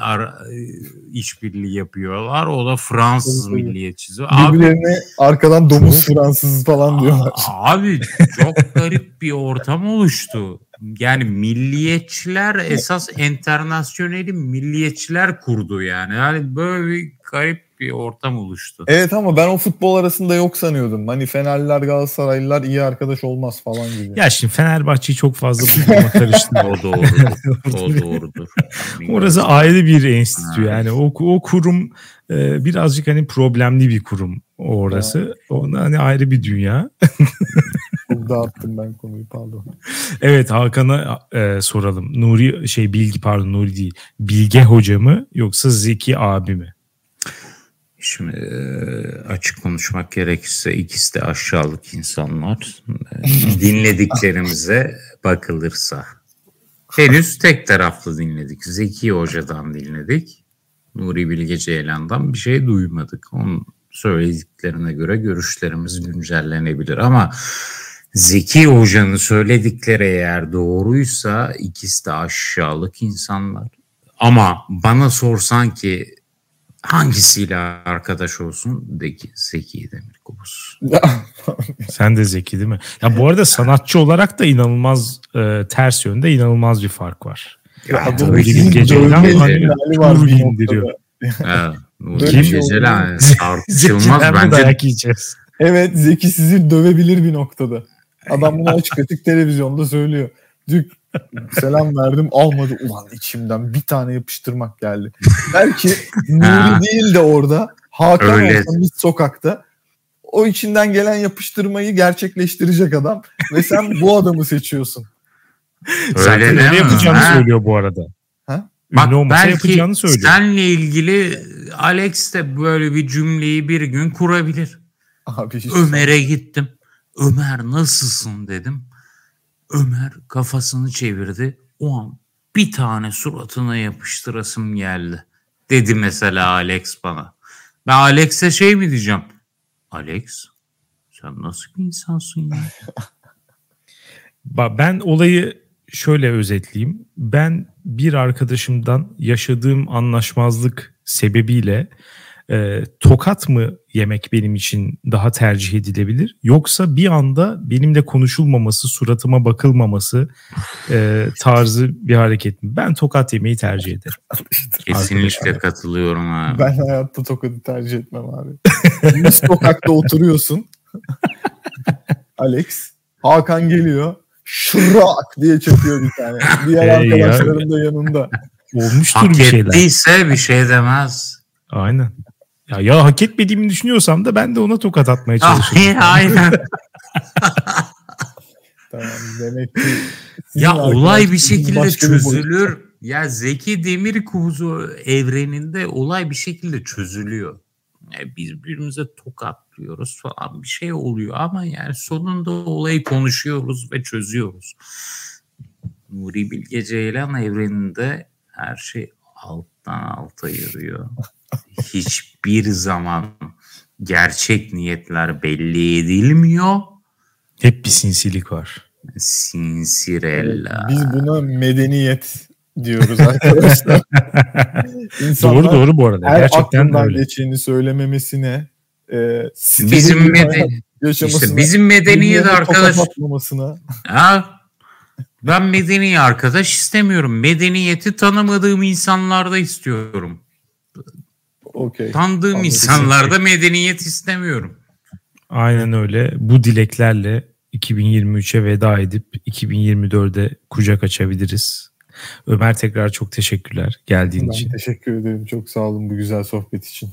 işbirliği yapıyorlar. O da Fransız milliyetçisi. Birbirlerine arkadan domuz Fransız falan diyorlar. Abi [laughs] çok garip bir ortam oluştu. Yani milliyetçiler esas internasyoneli milliyetçiler kurdu yani. Yani böyle bir garip bir ortam oluştu. Evet ama ben o futbol arasında yok sanıyordum. Hani Fenerliler Galatasaraylılar iyi arkadaş olmaz falan gibi. Ya şimdi Fenerbahçe'yi çok fazla bulmama karıştım. [laughs] [laughs] o doğrudur. o doğrudur. Orası ayrı bir enstitü yani. O, o kurum e, birazcık hani problemli bir kurum orası. Evet. Ona hani ayrı bir dünya. [laughs] Çok dağıttım ben konuyu pardon. Evet Hakan'a e, soralım. Nuri şey Bilgi pardon Nuri değil. Bilge hoca mı yoksa Zeki abi mi? Şimdi açık konuşmak gerekirse ikisi de aşağılık insanlar. [laughs] Dinlediklerimize bakılırsa. Henüz tek taraflı dinledik. Zeki Hoca'dan dinledik. Nuri Bilge Ceylan'dan bir şey duymadık. Onun söylediklerine göre görüşlerimiz güncellenebilir ama Zeki Hoca'nın söyledikleri eğer doğruysa ikisi de aşağılık insanlar. Ama bana sorsan ki hangisiyle arkadaş olsun de ki Zeki Demirkubuz. [laughs] Sen de Zeki değil mi? Ya bu arada sanatçı olarak da inanılmaz e, ters yönde inanılmaz bir fark var. Ya, ya tabii bir geceyle hani indiriyor. Kim? Tartışılmaz [laughs] bence. dayak yiyeceğiz. Evet Zeki sizi dövebilir bir noktada. Adam bunu açık açık televizyonda söylüyor. Dük selam verdim almadı. Ulan içimden bir tane yapıştırmak geldi. Belki [laughs] Nuri değil de orada Hakan Öyle. olsa bir sokakta o içinden gelen yapıştırmayı gerçekleştirecek adam ve sen bu adamı seçiyorsun. Öyle ne yapacağını ha? söylüyor bu arada. Ha? Bak belki senle ilgili Alex de böyle bir cümleyi bir gün kurabilir. Abi Ömer'e gittim. Ömer nasılsın dedim. Ömer kafasını çevirdi. O an bir tane suratına yapıştırasım geldi. Dedi mesela Alex bana. Ben Alex'e şey mi diyeceğim? Alex sen nasıl bir insansın ya? ben olayı şöyle özetleyeyim. Ben bir arkadaşımdan yaşadığım anlaşmazlık sebebiyle e, tokat mı yemek benim için daha tercih edilebilir? Yoksa bir anda benimle konuşulmaması, suratıma bakılmaması e, tarzı bir hareket mi? Ben tokat yemeyi tercih ederim. [laughs] Kesinlikle katılıyorum abi. Ben hayatta tokatı tercih etmem abi. [laughs] Biz sokakta oturuyorsun. [laughs] Alex. Hakan geliyor. Şırak diye çakıyor bir tane. Diğer arkadaşlarım da yanında. Olmuştur Hak bir şeyler. ettiyse bir şey demez. Aynen. Ya, ya hak etmediğimi düşünüyorsam da ben de ona tokat atmaya çalışıyorum. [laughs] Aynen. [laughs] tamam demek ki ya olay bir şekilde çözülür. Bir ya Zeki Demir Kuzu evreninde olay bir şekilde çözülüyor. Yani biz birbirimize tokatlıyoruz falan bir şey oluyor ama yani sonunda olayı konuşuyoruz ve çözüyoruz. Nuri Bilge Ceylan evreninde her şey alttan alta yürüyor hiçbir zaman gerçek niyetler belli edilmiyor. Hep bir sinsilik var. Sinsirella. Biz buna medeniyet diyoruz arkadaşlar. [laughs] doğru doğru bu arada. Her Gerçekten öyle. geçeni söylememesine e, bizim meden işte bizim medeniyet arkadaş ha ben medeni arkadaş istemiyorum. Medeniyeti tanımadığım insanlarda istiyorum. Okay. Tanıdığım Anladım. insanlarda medeniyet istemiyorum. Aynen öyle. Bu dileklerle 2023'e veda edip 2024'e kucak açabiliriz. Ömer tekrar çok teşekkürler geldiğin ben için. teşekkür ederim. Çok sağ olun bu güzel sohbet için.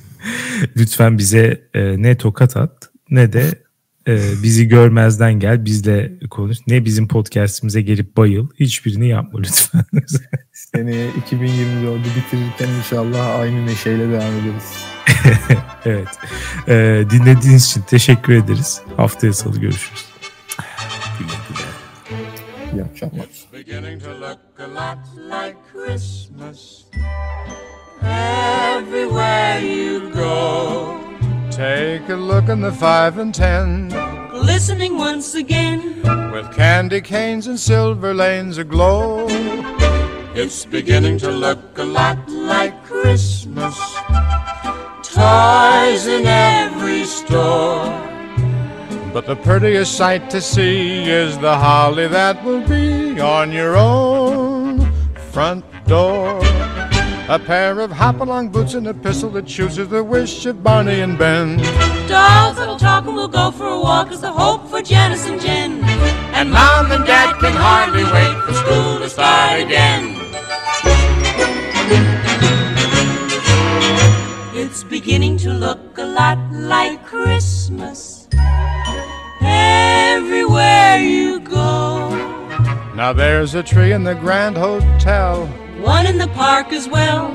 [laughs] Lütfen bize e, ne tokat at ne de e, bizi görmezden gel bizle konuş. Ne bizim podcastimize gelip bayıl. Hiçbirini yapma lütfen. [laughs] Seneye 2024'ü bitirirken inşallah aynı neşeyle devam ederiz. [laughs] evet. E, dinlediğiniz için teşekkür ederiz. Haftaya salı görüşürüz. Güle güle. İyi akşamlar. beginning to look a lot like Christmas everywhere you go. Take a look in the five and ten Listening once again, with candy canes and silver lanes aglow. It's beginning to look a lot like Christmas. Toys in every store. But the prettiest sight to see is the holly that will be on your own front door. A pair of hop-along boots and a pistol that chooses the wish of Barney and Ben. dolls that'll talk and we'll go for a walk is the hope for Janice and Jen. And mom and dad can hardly wait for school to start again. It's beginning to look a lot like Christmas everywhere you go. Now there's a tree in the Grand Hotel. One in the park as well.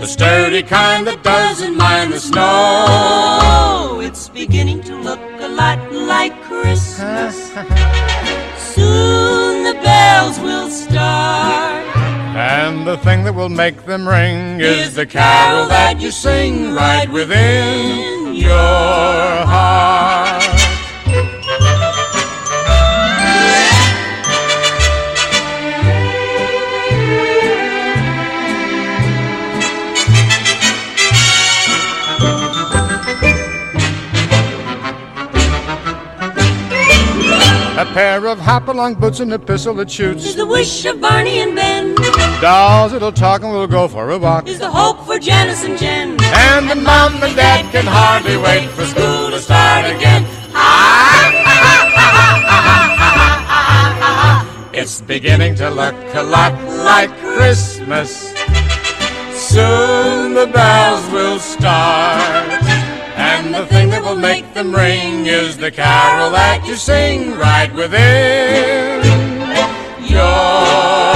The sturdy kind that doesn't mind the snow. Oh, it's beginning to look a lot like Christmas. [laughs] Soon the bells will start. And the thing that will make them ring is, Is the carol that you sing right within your heart. A pair of hop-along boots and a pistol that shoots. Is the wish of Barney and Ben. Dolls that'll talk and we'll go for a walk. Is the hope for Janice and Jen. And the mom and dad can hardly wait for school to start again. It's beginning to look a lot like Christmas. Soon the bells will start. And the thing that will make them ring is the carol that you sing right within. Your